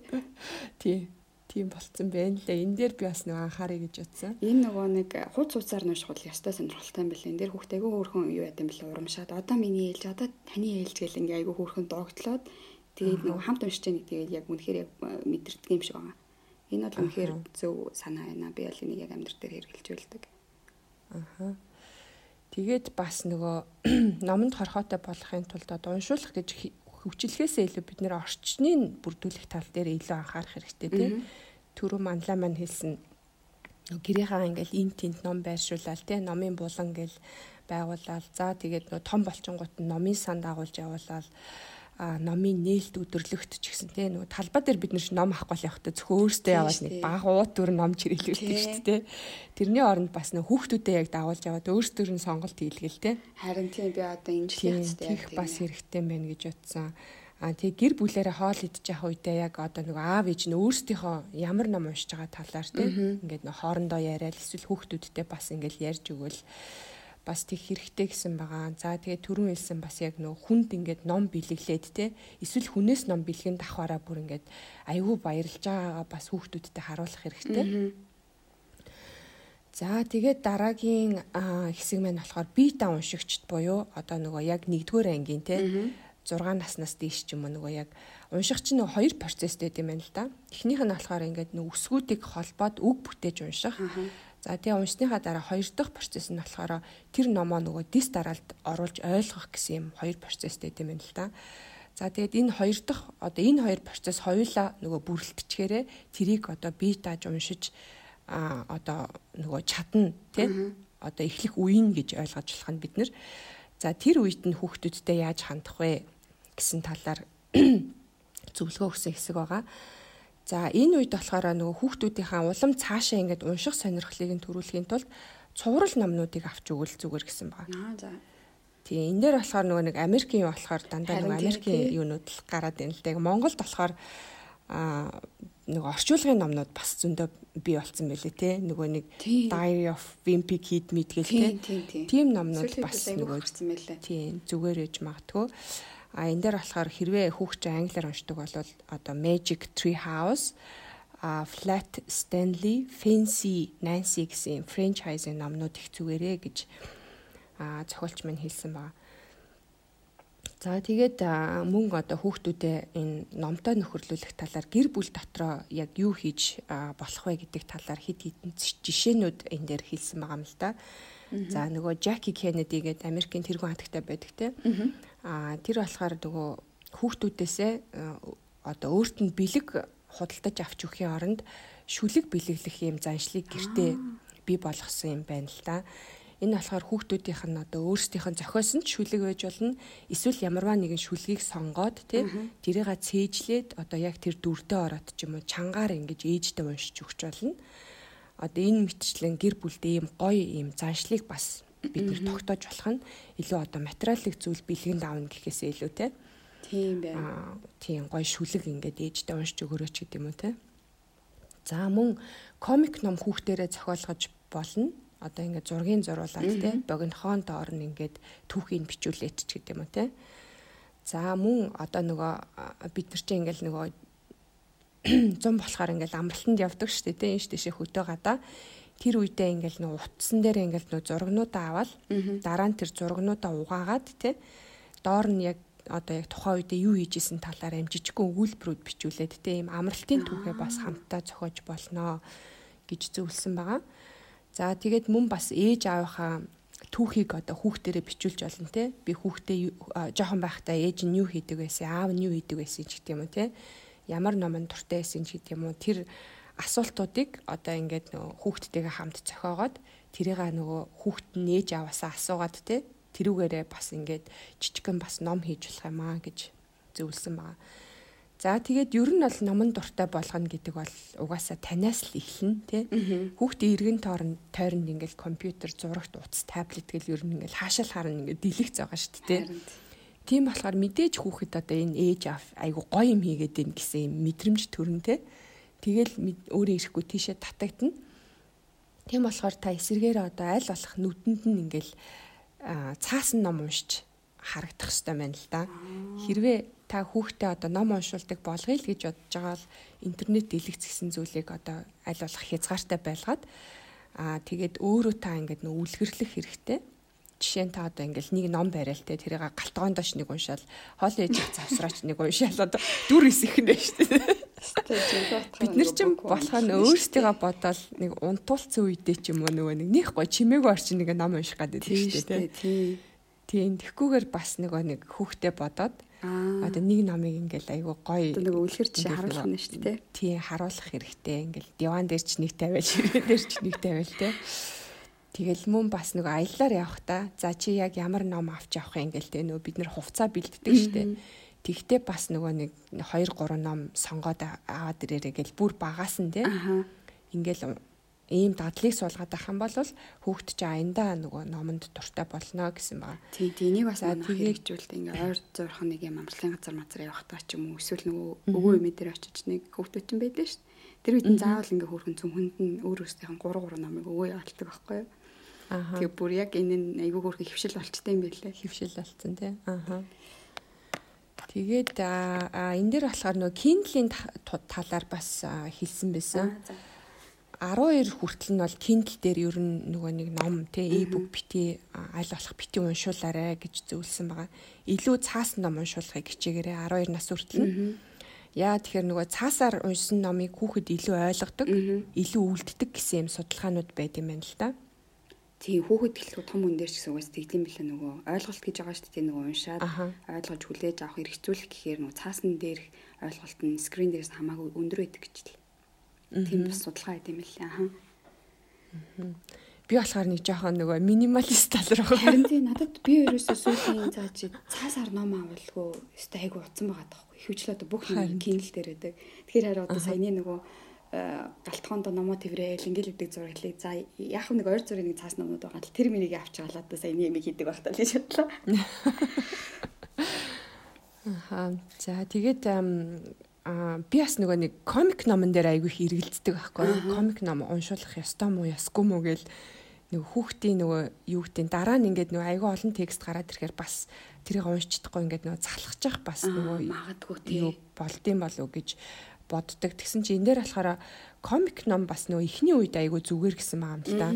Тий. Тийм болцсон байна лээ. Энэ дээр би бас нөгөө анхаарай гэж утсан. Энэ нөгөө нэг хууц цуцаар нуушхул ястай сонирхолтой юм билээ. Энэ дээр хүүхдээ хөөрхөн юу яд юм бэлээ урамшаад одоо миний ээлж одоо таны ээлж гэл ингээ айгүй хөөрхөн доогтлоод тэгээд нөгөө хамт уншиж байгаа нэг тэгээд яг үнэхээр мэдэрдэг юм шиг байгаа. Энэ бол үнэхээр зөв санаа байна. Би бол энийг яг амьдрал дээр хэрэгжилж байлдаг. Тэгээд бас нөгөө [CLEARS THROAT] номонд хорхоотой болохын тулд одоо уншуулах гэж хөвчлөхөөсөө илүү бид нэр орчныг бүрдүүлэх тал дээр илүү анхаарах хэрэгтэй тийм. Түрүү манлаа маань хэлсэн гэрийнхаа ингээл ин тент ном байршуулаад тийм номын булан гэл байгуулаад за тэгээд нөө том болчингууд нь номын санд агуулж явуулаад номын нээлт өдөрлөгт ч гэсэн тийм нөгөө талбай дээр бид нар ном авахгүй явахдаа зөвхөн өөртөө яваад нэг баг ууд төр ном чирэлүүлдэг шүү дээ. Тэрний оронд бас нэг хүүхдүүдэд яг дагуулж яваад өөртөө нь сонголт хийлгээл тийм. Харин тийм би одоо имжлэх хэрэгтэй тийм бас хэрэгтэй байна гэж утсан. А тэг гэр бүлээрээ хоол идчих үедээ яг одоо нэг аав ээж нь өөрсдийнхөө ямар ном уншиж байгаа талаар тийм ингээд хоорондоо яриад эсвэл хүүхдүүдтэй бас ингээд ярьж өгвөл бас тэг хэрэгтэй гэсэн байгаа. За тэгээ түрүүн хэлсэн бас яг нөө хүнд ингээд ном бэлэглээд те эсвэл хүнээс ном бэлгэн давхаараа бүр ингээд айгүй баярлж байгаагаа бас хүүхдүүдтэй харуулах хэрэгтэй. За тэгээд дараагийн хэсэг маань болохоор би та уншигчд буюу одоо нөгөө яг 1-р ангийн те 6 наснаас дээш ч юм уу нөгөө яг унших чинь нөгөө хоёр процесстэй юм байна л да. Эхнийх нь болохоор ингээд нөгөө үсгүүдийг холбоод үг бүтээж унших. За тэгээ уншсныхаа дараа хоёр дахь процесс нь болохоор тэр номоо нөгөө дис дараалд оруулж ойлгох гэсэн юм хоёр процесстэй юм байна л да. За тэгээд энэ хоёр дахь одоо энэ хоёр процесс хоёулаа нөгөө бүрэлдэхээрээ тэрийг одоо бие дааж уншиж а одоо нөгөө чадна тий одоо эхлэх үеийн гэж ойлгож болох нь бид нар за тэр үед нь хүүхдүүдтэй яаж хандах вэ гэсэн талаар [CLEARS THROAT] зөвлөгөө өгсөн хэсэг байгаа. За энэ үед болохоор нөгөө хүүхдүүдийнхаа улам цаашаа ингээд унших сонирхлыг нь төрүүлэхийн тулд цуврал номнуудыг авч өгвөл зүгээр гэсэн байна. Аа за. Тэгээ энэ дээр болохоор нөгөө нэг Америкийн болохоор дандаа нөгөө Америкийн юунууд л гараад байна л да. Монголд болохоор аа нөгөө орчуулгын номнууд бас зөндөө бий болсон байлээ те. Нөгөө нэг Diary of Wimpy Kid мэдгээл те. тийм номнууд бас нөгөө тийм зүгээр ээж магтгүй А энэ дээр болохоор хэрвээ хүүхч англиар уншдаг бол одоо Magic Tree House а Flat Stanley, Fancy Nancy гэсэн франчайзинг номнууд их зүгээрээ гэж а зохиолч мань хэлсэн байна. За тэгээд мөн одоо хүүхдүүдэд энэ номтой нөхөрлүүлэх талаар гэр бүл дотроо яг юу хийж болох вэ гэдэг талаар хэд хэдэн жишээнүүд энэ дээр хэлсэн байгаа юм л да. За нөгөө Jackie Kennedy гэдэг Америкийн тэргүүн хатагтай байдаг те. Аа тэр болохоор нөгөө хүүхдүүдээсээ одоо өөрт нь бэлэг худалдаж авч өхийн оронд шүлэг бэлэглэх юм заншлыг гэртээ бий болгосон юм байна л да. Энэ болохоор хүүхдүүдийнх нь одоо өөрсдийнх нь зохиосон ч шүлэг байж болно. Эсвэл ямарваа нэгэн шүлгийг сонгоод тий тэрийгэ цээжлээд одоо яг тэр дүрдээ ороод ч юм уу чангаар ингэж ээжтэй уншиж өгч болно одоо энэ мэтчлэн гэр бүлдээ ийм гоё ийм заншлыг бас бид нэр тогтоож болох нь илүү одоо материалын зүйл бэлгэнд аавна гэхээсээ илүү те. Тийм байна. Тийм гоё шүлэг ингээд ээжтэй уншиж өгөрөөч гэдэг юм уу те. За мөн комик ном хүүхдэрээ зохиолгож болно. Одоо ингээд зургийн зуруулаад те богинохон доор нь ингээд түүхийг бичүүлээч ч гэдэг юм уу те. За мөн одоо нөгөө бид нар чинь ингээд нөгөө [CLEARS THROAT] зам болохоор ингээл амралтанд явдаг штэ тэ энэ штэ хөтөө гадаа тэр үедээ ингээл нөө утсан дээр ингээл нөө зургнуудаа аваад дараа нь тэр зургнуудаа угаагаад тэ доор нь яг одоо яг тухайн үедээ юу хийжсэн талаар амжижгүй өгүүлбэрүүд бичүүлээд тэ ийм амралтын түүхээ бас хамтдаа зохиож болноо гэж зөвлөсөн байгаа. За тэгээд мөн бас ээж аавынхаа түүхийг одоо хүүхдэрээ бичүүлж болно те би хүүхдээ жоохон байхдаа ээж нь юу хийдэг байсан аав нь юу хийдэг байсан ч гэдэг юм уу те ямар номон дуртай байсан ч гэдэг юм уу тэр асуултуудыг одоо ингээд нөгөө хүүхдтэйгээ хамт зохиогоод тэрийг нөгөө хүүхд нь нээж аваасаа асуугаад те тэрүүгээрээ бас ингээд жижигхэн бас ном хийж болох юм аа гэж зөвлөсөн байгаа. За тэгээд ер нь бол номон дуртай болгоно гэдэг бол угаасаа танаас л эхэлнэ тий. Хүүхдийн эргэн тойронд тойронд ингээл компьютер, зурагт утас, таблет гэл ер нь ингээл хаашаал харна ингээд дэлгэц байгаа шүү дээ тий. Тийм болохоор мэдээж хүүхэд одоо энэ ээж айгу гоё юм хийгээд байна гэсэн юм мэдрэмж төрн тий. Тэгэл өөрөө ирэхгүй тийшээ татагдана. Тийм болохоор та эсэргээр одоо аль болох нүдэнд нь ингээл цаасан ном уншиж харагдах хэрэгтэй байна л да. Хэрвээ та хүүхдээ одоо ном уншуулдаг болгоё л гэж бодож байгаа бол интернет дэлгэцсэн зүйлийг одоо аль болох хязгаартай байлгаад аа тэгээд өөрөө та ингээд нөө үлгэрлэх хэрэгтэй. Жишээ нь та одоо ингээл нэг ном барайл те тэрийг галтгоон доош нэг уншаал хоол ээж завсраач нэг уншаал одоо дүр исэх нь шүү дээ. Бид нар ч болохоо өөрсдийгөө бодоол нэг унтуулсан үедээ ч юм уу нөгөө нэг нэх гой чимээгүй орчин нэг ном унших гэдэг шүү дээ. Тийм тэгхгүйгээр бас нөгөө нэг хүүхдээ бодоод Одоо нэг номыг ингээл айгу гоё. Нэг үлгэр жишээ харуулах нь шүү дээ. Тий, харуулах хэрэгтэй. Ингээл диван дээр ч нэг тавиал, ширээ дээр ч нэг тавиал те. Тэгэл мөн бас нэг аяллаар явах та. За чи яг ямар ном авч явах юм ингээл те нөө бид нэр хувцас бэлддэг дээ. Тэгтээ бас нөгөө нэг 2 3 ном сонгоод аваад ирээрэй гэл бүр багаас нь те. Ингээл ийм дадлыг суулгаад байх юм бол хүүхд чи аяндаа нөгөө номонд дуртай болно гэсэн байгаа. Тий, тий энийг бас хэрэгжүүлдэг ингээ ойр зурх нэг юм амралтын газар мазар явах таа ч юм уу эсвэл нөгөө өвөө эмээ дээр очиж нэг хүүхдүүд ч юм байдаг шүү. Тэр үед нь заавал ингээ хөрхөн цүнхэнд нь өөр нь 3 3 номыг өвөө явуулдаг байхгүй юу? Аа. Тэгээ бүр яг энэ нь айгүй хөрхөн хөвшил болчтой юм байлээ. Хөвшил болцсон тий. Аа. Тэгээд а энэ дээр болохоор нөгөө Kindle-ийн талаар бас хэлсэн байсан. Аа 12 хүртэл нь бол Kindle дээр ер нь нөгөө нэг ном те e-book бити аль болох бити уншуулаарэ гэж зөвлөсөн байгаа. Илүү цаасан ном уншуулахыг хичээгээрээ 12 нас хүртэл нь. Яа тэгэхээр нөгөө цаасаар уншсан номыг хүүхэд илүү ойлгодог, илүү үлддэг гэсэн юм судалгаанууд байд юм байна л да. Тийм хүүхэд гэлгүй том хүн дээр ч гэсэн угаас тэгдэм билээ нөгөө ойлголт гэж байгаа шүү дээ нөгөө уншаад ойлгож хүлээж авах хэрэгцүүлэх гэхээр нөгөө цаасан дээр ойлголт нь скрин дээрээс хамаагүй өндөр байдаг гэж л Тийм бас судалгаа хийх юм лээ. Аа. Би болохоор нэг жоохон нөгөө минималист тал руу. Харин тийм [LAUGHS] надад би ерөөсөө сүүлийн цаа чи цаасаар ном авалгүй өстой айгу утсан байгаа таахгүй. Хөвчлөө одоо бүх юм Kindle дээр байдаг. Тэгэхээр хараа одоо саяны нөгөө галтхоонд номоо тэрэл ингээл өгдөг зураглыг за яг нэг ойр зургийн нэг цаас номнууд байгаа. Л тэр минийг авч галаад одоо саяны ямиг хийдэг байх таа гэж бодлоо. Аа за тэгээд Аа би бас нөгөө нэг комик номон дээр айгүй их эргэлддэг байхгүй. Комик ном уншуулах ёстой мó ёсгүй мó гэл нөгөө хүүхдийн нөгөө юу гэдэг дараа нь ингээд нөгөө айгүй олон текст гараад ирэхээр бас тэрийг уншчихдаггүй ингээд нөгөө залхаж явах бас нөгөө магадгүй тий. болдсон болов уу гэж боддог. Тэгсэн чи энэ дээр болохоор комик ном бас нөгөө ихний үед айгүй зүгээр гэсэн байгаа юм л да.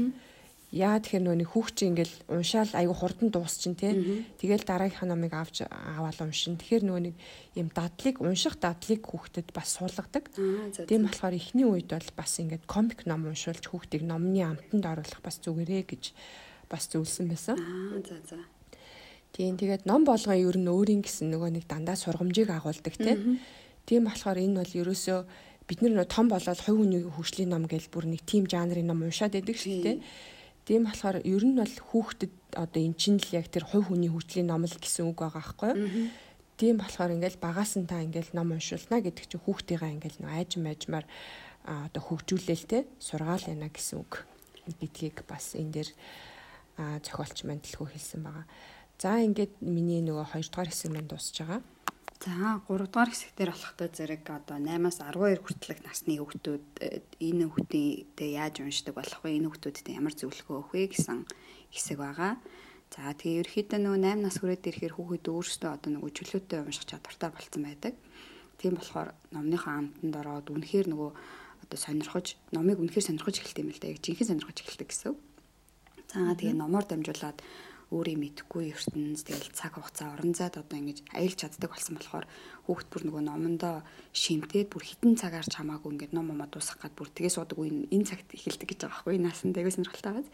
Яа тэгэхээр нөгөө хүүхд чинь ингээл уншаал айгу хурдан дуусчин тий. Тэгэл дараагийнх номыг авч аваад уншин. Тэгэхээр нөгөө нэг юм дадлыг унших дадлыг хүүхдэд бас суулгадаг. Тийм болохоор эхний үед бол бас ингээд комик ном уншуулж хүүхдийг номны амтанд оруулах бас зүгээрээ гэж бас зөвлөсөн байсан. Аа за за. Тийм тэгээд ном болгоо ер нь өөрийн гэсэн нөгөө нэг дандаа сургамжийг агуулдаг тий. Тийм болохоор энэ бол ерөөсөө бид нар том болоод хувь хүний хөгжлийн ном гэж бүр нэг тим жанрын ном уншаад байдаг шүү дээ. Тийм болохоор ер нь бол хүүхдэд одоо эн чинь л яг тэр хувь хүний хөгжлийн ном л гэсэн үг байгаа байхгүй юу? Тийм болохоор ингээл багаас нь та ингээл ном уншуулна гэдэг чинь хүүхдийнхаа ингээл нөө айж майжмаар одоо хөгжүүлээл те сургаал яна гэсэн үг гэдгийг бас энэ дээр зохиолч маань дэлгүү хэлсэн байгаа. За ингээд миний нөгөө 2 дугаар хэсэг маань дуусж байгаа. За 3 дугаар хэсэгтэр болохтой зэрэг одоо 8-аас 12 хүртэлх насны хүүхдүүд э, энэ хүүхдүүдээ яаж уншдаг болох вэ? Энэ хүүхдүүдэд ямар зөвлөгөө өгөх вэ гэсэн хэсэг байгаа. За тэгээ ерөөхдөө нөгөө 8 нас хүрээд ирэхээр хүүхэд өөрсдөө одоо нөгөө чөлөөтэй унших чадвартай болцсон байдаг. Тийм болохоор номныхоо амтанд ороод үнэхээр нөгөө одоо сонирхож номыг үнэхээр сонирхож эхэлт юм л да. Яг жинхэнэ сонирхож эхэлдэг гэсэн. За тэгээ номоор дамжуулаад өөрийн мэдхгүй ертөнц тэгэл цаг хугацаа орон зайд одоо ингэж аялж чаддаг болсон болохоор хүүхд бүр нөгөө номондоо шимтээд бүр хитэн цагаар ч хамаагүй ингээд ном момоо дуусгах гад бүр тгээс удаг үе энэ цагт эхэлдэг гэж байгаа байхгүй наасан дэгээс сонирхолтой байгааз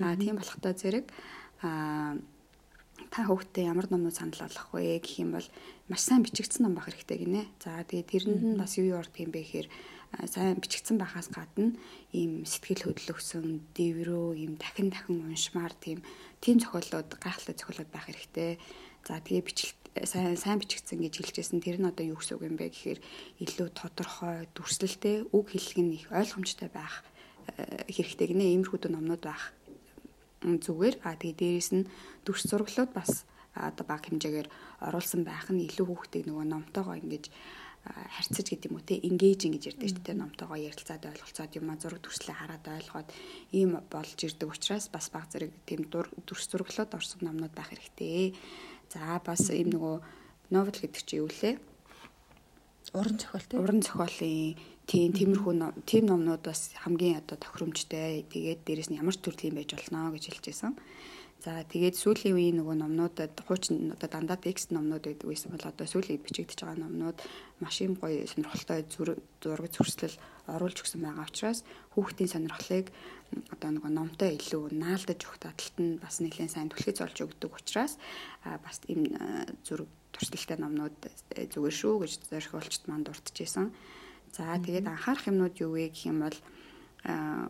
аа тийм болохтой зэрэг. Аа та хүүхдээ ямар номнууд санал болгох вэ гэх юм бол маш сайн бичигдсэн ном байх хэрэгтэй гинэ. За тэгээ тэрэнд нь бас юу юу ордог юм бэ гэхээр сайн бичигдсэн байхаас гадна ийм сэтгэл хөдлөсөн дэврөө ийм дахин дахин уншмаар тийм тийм зохиолууд гайхалтай зохиолууд байх хэрэгтэй. За тэгээ бичлэг сайн сайн бичигдсэн гэж хэлжсэн. Тэр нь одоо юу гэсэн үг юм бэ гэхээр илүү тодорхой, дүрслэлтэй үг хэллэг нь их ойлгомжтой байх хэрэгтэй гинэ. Иймэрхүү номнууд байх зүгээр. А тэгээ дээрэс нь дүрс зураглууд бас одоо баг хэмжээгээр оруулсан байх нь илүү хүүхдийг нөгөө номтойгоо ингэж харьцаж гэдэг юм уу те engage гэж ярьдаг шүү дээ номтойгоо ярилцаад ойлголцоод юм а зураг төрслөө хараад ойлгоод ийм болж ирдэг учраас бас баг зэрэг тийм дүрс зураглууд орсон номнууд байх хэрэгтэй. За бас ийм нөгөө новел гэдэг чинь юу лээ? Уран зохиол те. Уран зохиолын тийм тиймэрхүү тийм номнууд бас хамгийн одоо тохиромжтой. Тэгээд дээрэс нь ямар ч төрлийн байж болно гэж хэлчихсэн. За тэгээд сүүлийн үеийн нөгөө номнуудад хуучин одоо дандаа текст номнууд байдаг байсан бол одоо сүүлийн бичигдэж байгаа номнууд маш юм гоё сонирхолтой зураг зурслал оруулж өгсөн байгаа учраас хүүхдийн сонирхлыг одоо нөгөө номтой илүү наалдаж өгөх талд нь бас нэлээд сайн түлхэж олж өгдөг учраас бас ийм зураг туршилттай номнууд зүгээр шүү гэж зориулчт манд дуртажсэн. За тэгээд анхаарах юмнууд юу вэ гэх юм бол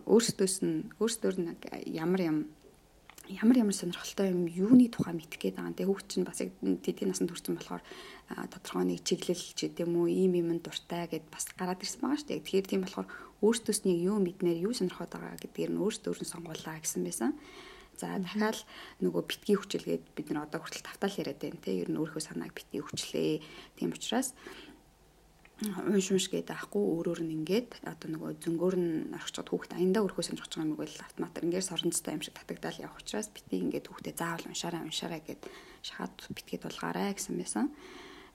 өөрсдөөс нь өөрсдөр нь ямар юм ямар ямар сонирхолтой юм юуны тухай мэдэх гээд байгаа. Тэгээ хүүхд чинь бас яг тэдний насанд хүрсэн болохоор тодорхой нэг чиглэл ч гэдэм үү ийм юм дуртай гэд бас гараад ирсэн байгаа шүү дээ. Тэгэхээр тийм болохоор өөртөөс нэг юу мэднээр юу сонирхоод байгаа гэдгээр нь өөртөө өөрн сонгуулаа гэсэн байсан. За дахиад нөгөө битгий хүчилгээд бид нар одоо хүртэл тавтаал яриад байна те. Ер нь өөрийнхөө санааг битгий хүчлээ. Тийм учраас унш унш гэдэг ахгүй өөрөөр нь ингээд одоо нөгөө зөнгөөр нь орчиход хүүхд аяндаа өрхөө сонирхож байгаа юм бол автомат ингээд соронцтой юм шиг татагдал явах учраас бити ингээд хүүхдээ заавал уншаарай уншаарай гэд шахаад битгээд булгаарай гэсэн байсан.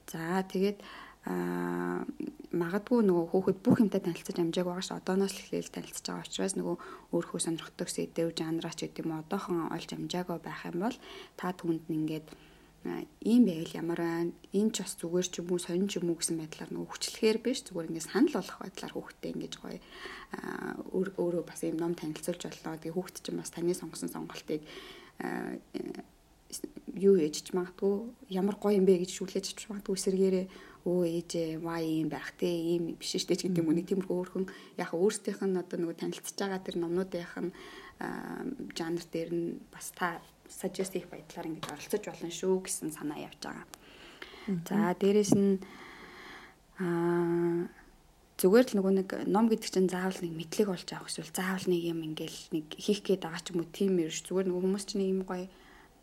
За тэгээд аа магадгүй нөгөө хүүхэд бүх юмтай танилцаж амжааг байгаа ш одооноос эхлээл танилцж байгаа учраас нөгөө өөрхөө сонирхдаг сэдв жанраач гэдэг юм одоохон олж амжаагаа байх юм бол та түнд нь ингээд ийм байвал ямар байна? Энэ ч бас зүгээр ч юм уу сонин ч юм уу гэсэн байдлаар нөгөө хүчлэхээр биш зүгээр ингээд санал болгох байдлаар хүүхдээ ингэж гоё өөрөө бас ийм ном танилцуулж боллоо тэгээ хүүхд чинь бас таны сонгосон сонголтыг юу ээж ч магадгүй ямар гоё юм бэ гэж шүлээж ч магадгүй эсэргээрээ өө ээжээ ваа ийм байх те ийм биш штэ ч гэдэг юм нэг тиймэрхүү өөрхөн яг өөрсдийнх нь одоо нөгөө танилцж байгаа тэр номнуудынх нь жанр дээр нь бас та suggest хийх байдлаар ингэж оролцож болно шүү гэсэн санаа явж байгаа. За дээрэс нь аа зүгээр л нөгөө нэг ном гэдэг чинь заавал нэг мэдлэг болж авах эсвэл заавал нэг юм ингээл нэг хийх гээд байгаа ч юм уу тийм шүү. Зүгээр нөгөө хүмүүс чинь нэг юм гоё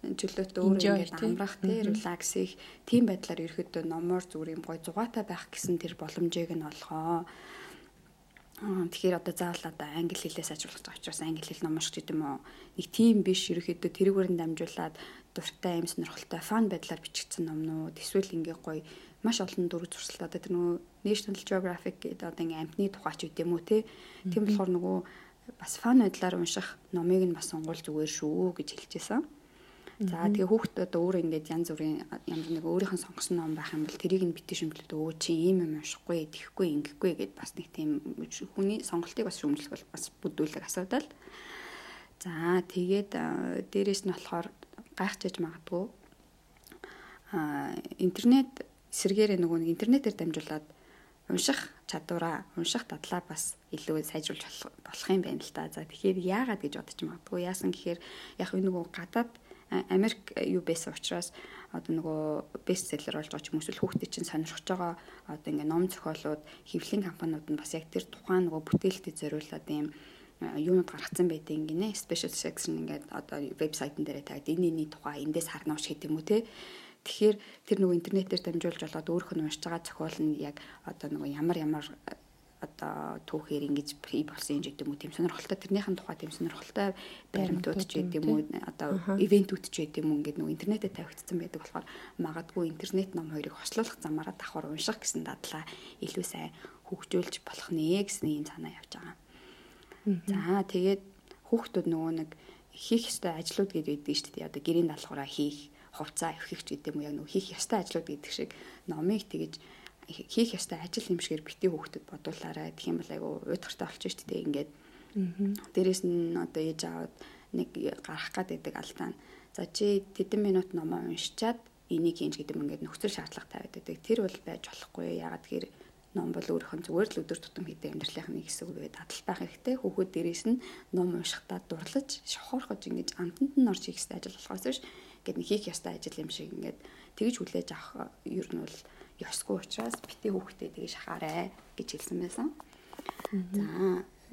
чөлөөтэй өөр ингээд амрах тий релакс их тийм байдлаар ерөөхдөө номоор зүгээр юм гоё зугаатай байх гэсэн тэр боломжийг нь олгоо. Тэгэхээр одоо заавал одоо англи хэлээс ажиглах гэж учраас англи хэл ном уншиж гэдэг юм уу? Нэг тийм биш ерөөхдөө тэрүүгээр нь дамжуулаад дуртай юм сонирхолтой фан байдлаар бичигдсэн номнууд эсвэл ингээ гоё маш олон дүр зурсалт одоо тэр нөгөө National Geographic гэдэг одоо ингээ амтны тухай ч үт юм уу те. Тийм болохоор нөгөө бас фан байдлаар унших номыг нь бас сонгуул зүгээр шүү гэж хэлчихсэн. За тэгээ хүүхд одоо өөр ингээд янз бүрийн ямар нэг өөрийнх нь сонгосон ном байх юм бол тэрийг нь битгий шүмжлээд өө чи ийм юм уншихгүй, тэхгүй, ингэхгүй гэд бас нэг тийм хүний сонголтыг бас шүмжлэх бол бас бүдүүлэг асуудал. За тэгээд дээрэс нь болохоор гайхчихж магадгүй а интернет сэргээрээ нөгөө нэг интернетээр дамжуулаад унших чадвараа унших дадлаа бас илүү сайжруулж болох юм байна л да. За тэгэхээр яагаад гэж бодож магадгүй яасан гэхээр яг нөгөө гадаад Америк юу байсан учраас одоо нөгөө бестселлер болж байгаа ч юм уу хүүхдэд чинь сонирхож байгаа одоо ингээ ном зохиолууд хэвлэлийн компаниуд нь бас яг тэр тухайн нөгөө бүтээлтэд зориулаад ийм юунууд гаргацсан байдаг гинэ. Special section ингээд одоо вебсайтн дээр тавиад энэ энэ тухай эндээс харна ууш гэдэг юм уу те. Тэгэхээр тэр нөгөө интернетээр дамжуулж болоод өөрөх нь уншиж байгаа зохиол нь яг одоо нөгөө ямар ямар одоо түүхээр ингэж бий болсон юм гэдэг юм уу? Тийм сонирхолтой тэрнийхэн тухай тийм сонирхолтой баримтууд ч гэдэг юм уу? Одоо ивентүүд ч гэдэг юм уу? Ингээд нөгөө интернетээ тавигдсан байдаг болохоор магадгүй интернет ном хоёрыг хослуулах замаараа давхар унших гэсэн дадлаа илүү сайн хөгжүүлж болох нэ гэсэн юм санаа явж байгаа. За тэгээд хүүхдүүд нөгөө нэг хийх ёстой ажлууд гэдэг байдаг шүү дээ. Одоо гэрийн даалгавраа хийх, хувцас авхих ч гэдэг юм уу? Яг нөгөө хийх ёстой ажлууд гэдэг шиг номыг тэгэж хийх ёстой ажил юм шигээр битгий хүүхдэд бодуулаарай. Тэгэх юм бол айгу уйдгартай болчих шүү дээ. Ингээд. Дээрээс нь одоо ээж аваад нэг гарах гад байдаг алдаа. За чи тэдэн минут номоо уншичаад энийг хийж гэдэг юм ингээд нөхцөл шаардлага тавиад байдаг. Тэр бол байж болохгүй. Ягаад гэхээр ном бол өөрийнх нь зүгээр л өдөр тутам хийдэг амьдралын нэг хэсэг үе дадал байх хэрэгтэй. Хүүхэд дээрээс нь ном уншихтаа дурлаж, шохорхож ингэж амтанд нь орж хийх ажил болохоос биш ингээд нэг хийх ёстой ажил юм шиг ингээд тэгж хүлээж авах ер нь бол ёсгүй учраас бити хүүхдээ тэгж шахаарай гэж хэлсэн байсан. За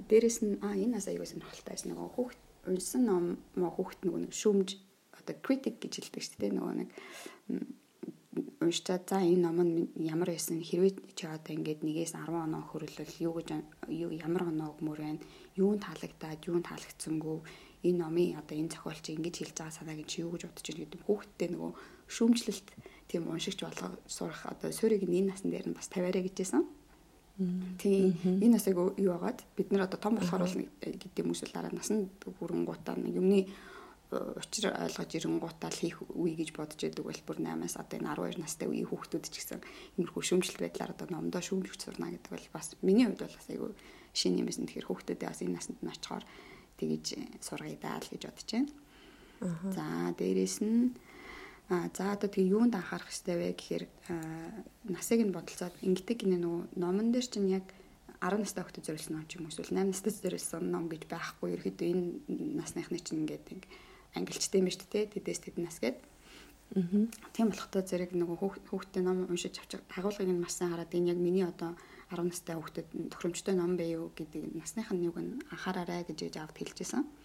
дээрэс нь а энэ бас аягүй сонирхолтой байсан. Нөгөө хүүхд унсан ном маа хүүхд нөгөө нэг шүмж одоо критик гэж хэлдэг шүү дээ. Нөгөө нэг уншчаад за энэ ном нь ямар байсан хэрвээ чи одоо ингээд нэгээс 10 оноо хөрөлөл юу гэж юу ямар оноо өгмөр байна юунд таалагдаад юунд таалагдсангүй энэ номын одоо энэ зохиолч ингэж хэлж байгаа санааг чи юу гэж бодож байна гэдэг хүүхдтэй нөгөө шүүмжлэлт тийм уншигч болгоо сурах одоо суурийг энэ насн дээр нь бас тавиарэ гэжсэн. Тийм энэ насыг юу байгаад бид нар одоо том болохоор бол гэдэг юм эсвэл дараа насанд хүрэнгуудаа юмны учир ойлгож ирэнгуутаа л хийх үе гэж бодож байдаг бол бүр 8-аас одоо энэ 12 настай үеийн хүүхдүүд ч гэсэн иймэрхүү шүүмжлэлт байдлаар одоо номдоо шүүмжлэх сурна гэдэг бол бас миний хувьд бол бас айгүй шинэ юм эсэн тэгэхээр хүүхдүүдээ бас энэ наснд нь очихоор тэгэж сургая даа л гэж бодож байна. За дээрэс нь А за одоо тэгээ юунд анхаарах хэрэгтэй вэ гэхээр насыг нь бодолцоод ингэдэг гинэ нөгөө номон дээр чинь яг 10 настай хүүхдэд зориулсан ном ч юм уу эсвэл 8 настай зориулсан ном гэж байхгүй. Ерөөдөө энэ насныхны чинь ингээд ангилчтай юм шүү дээ. Тэдээс тэд нас гээд. Аа. Тийм болохтой зэрэг нөгөө хүүхдэд ном уншиж авчих агуулгыг нь маш сайн хараад энэ яг миний одоо 10 настай хүүхдэд тохиромжтой ном юу гэдэг насных нь юг нь анхаараарай гэж авд хэлжсэн. Аа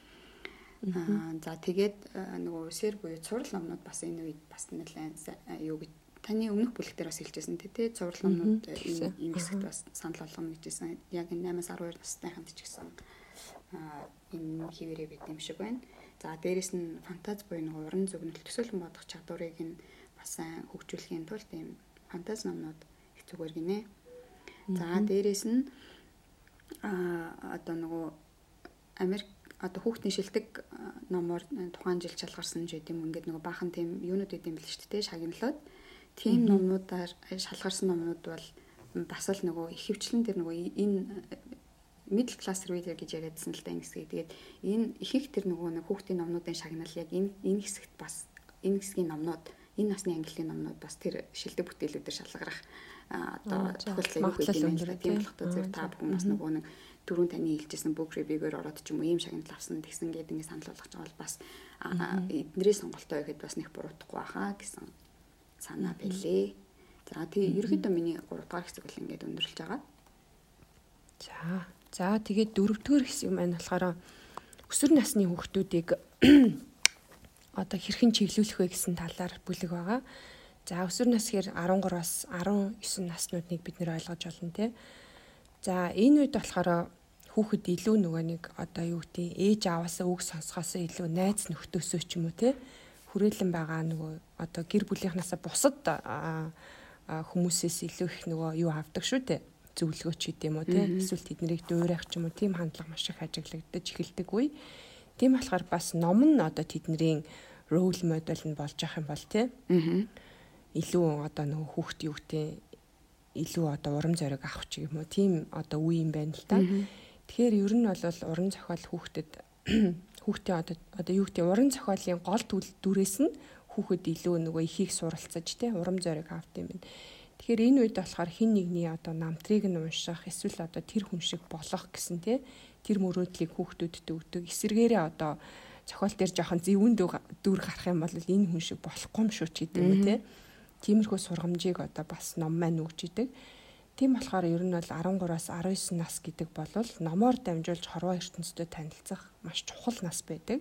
за тэгээд нөгөө сэр буюу цуврал номнууд бас энэ үед бас нэлээд юу гэж таны өмнөх бүлэгтэр бас хэлжсэн тий цуврал номнууд энэ энэ хэсэгт бас санал болгоно гэжсэн. Яг энэ 8-аас 12 настайханд ч гэсэн энэ хിവэрэ бид юм шиг байна. За дээрэс нь фантаз буюу нөгөө уран зөгнөлт төсөөлөн бодох чадварыг нь бас хөгжүүлэхийн тулд ийм фантаз номнууд их зүгээр гинэ. За дээрэс нь аа одоо нөгөө Америк одоо хүүхдийн шилдэг номоор тухайн жил шалгарсан ч гэдэм ингээд нөгөө баахан тийм юунууд гэдэм бил шүү дээ шагналаад тийм номнуудаар шалгарсан номнууд бол бас л нөгөө их хвчлэн дээр нөгөө энэ middle class reader гэж яриадсан л да энэ хэсгийг. Тэгээд энэ их их тэр нөгөө нэг хүүхдийн номнуудын шагнал яг энэ энэ хэсэгт бас энэ хэсгийн номнууд энэ насны ангиллын номнууд бас тэр шилдэг бүтээлүүдээр шалгарах одоо тохиолдлыг өгөх юм байна. Тийм болохтой зөв та бүхэн бас нөгөө нэг түрүүн таны хэлжсэн book review-гээр ороод ч юм уу ийм шагнал авсан тэгсэн гээд ингэ санал болгож байгаа бол бас эднэрийн сонголтоо ихэд бас нэг буруутахгүй баха гэсэн санаа байлээ. За тэгээ ерөөдөө миний 3 дахь хэсэг бол ингээд өндөрлж байгаа. За. За тэгээд дөрөвдүгээр хэсэг маань болохоор өсвөр насны хүүхдүүдийг одоо хэрхэн чиглүүлэх вэ гэсэн талаар бүлэг байгаа. За өсвөр нас гэхээр 13-аас 19 наснуудыг бид нэр ойлгож байна те. За энэ үед болохоор хүүхэд илүү нөгөө нэг одоо юу гэдэг ээж аваасаа үг сонсгоосоо илүү найз нөхдөөсөө ч юм уу те хүрээлэн байгаа нөгөө одоо гэр бүлийнхнаасаа бусад хүмүүсээс илүү их нөгөө юу авдаг шүү дээ зөвлөгөөч гэдэг юм уу те эсвэл тэднийг дуурайх ч юм уу тийм хандлага маш их ажиглагдаж эхэлдэг үе. Тийм болохоор бас ном нь одоо тэдний рол модель нь болж ах юм бол те. Аа. Илүү одоо нөгөө хүүхд юу гэдэг илүү одоо урам зориг авах ч юм уу тийм одоо үе юм байна л та. Тэгэхээр ер нь бол уран зохиол хүүхдэд [CLEARS THROAT] хүүхдийн одоо одоо юу гэдэг уран зохиолын гол дүрээс нь хүүхэд илүү нөгөө ихийг суралцаж тий урам зориг авт юм байна. Тэгэхээр энэ үед болохоор хин нэгний одоо намтрыг нь унших эсвэл одоо тэр хүн шиг болох гэсэн тий тэр мөрөөдлийг хүүхдүүдэд өгдөг. Эсвэргээрээ одоо зохиол дээр жоохон зэвүүн дүр гарах юм бол энэ хүн шиг болохгүй юм шүү ч гэдэг юм тий тиймэрхүү сургамжийг одоо бас ном маань өгч идэг. Тийм болохоор ер нь бол 13-аас 19 нас гэдэг бол номоор дамжуулж хорвоо ертөнцтэй танилцах маш чухал нас байдаг.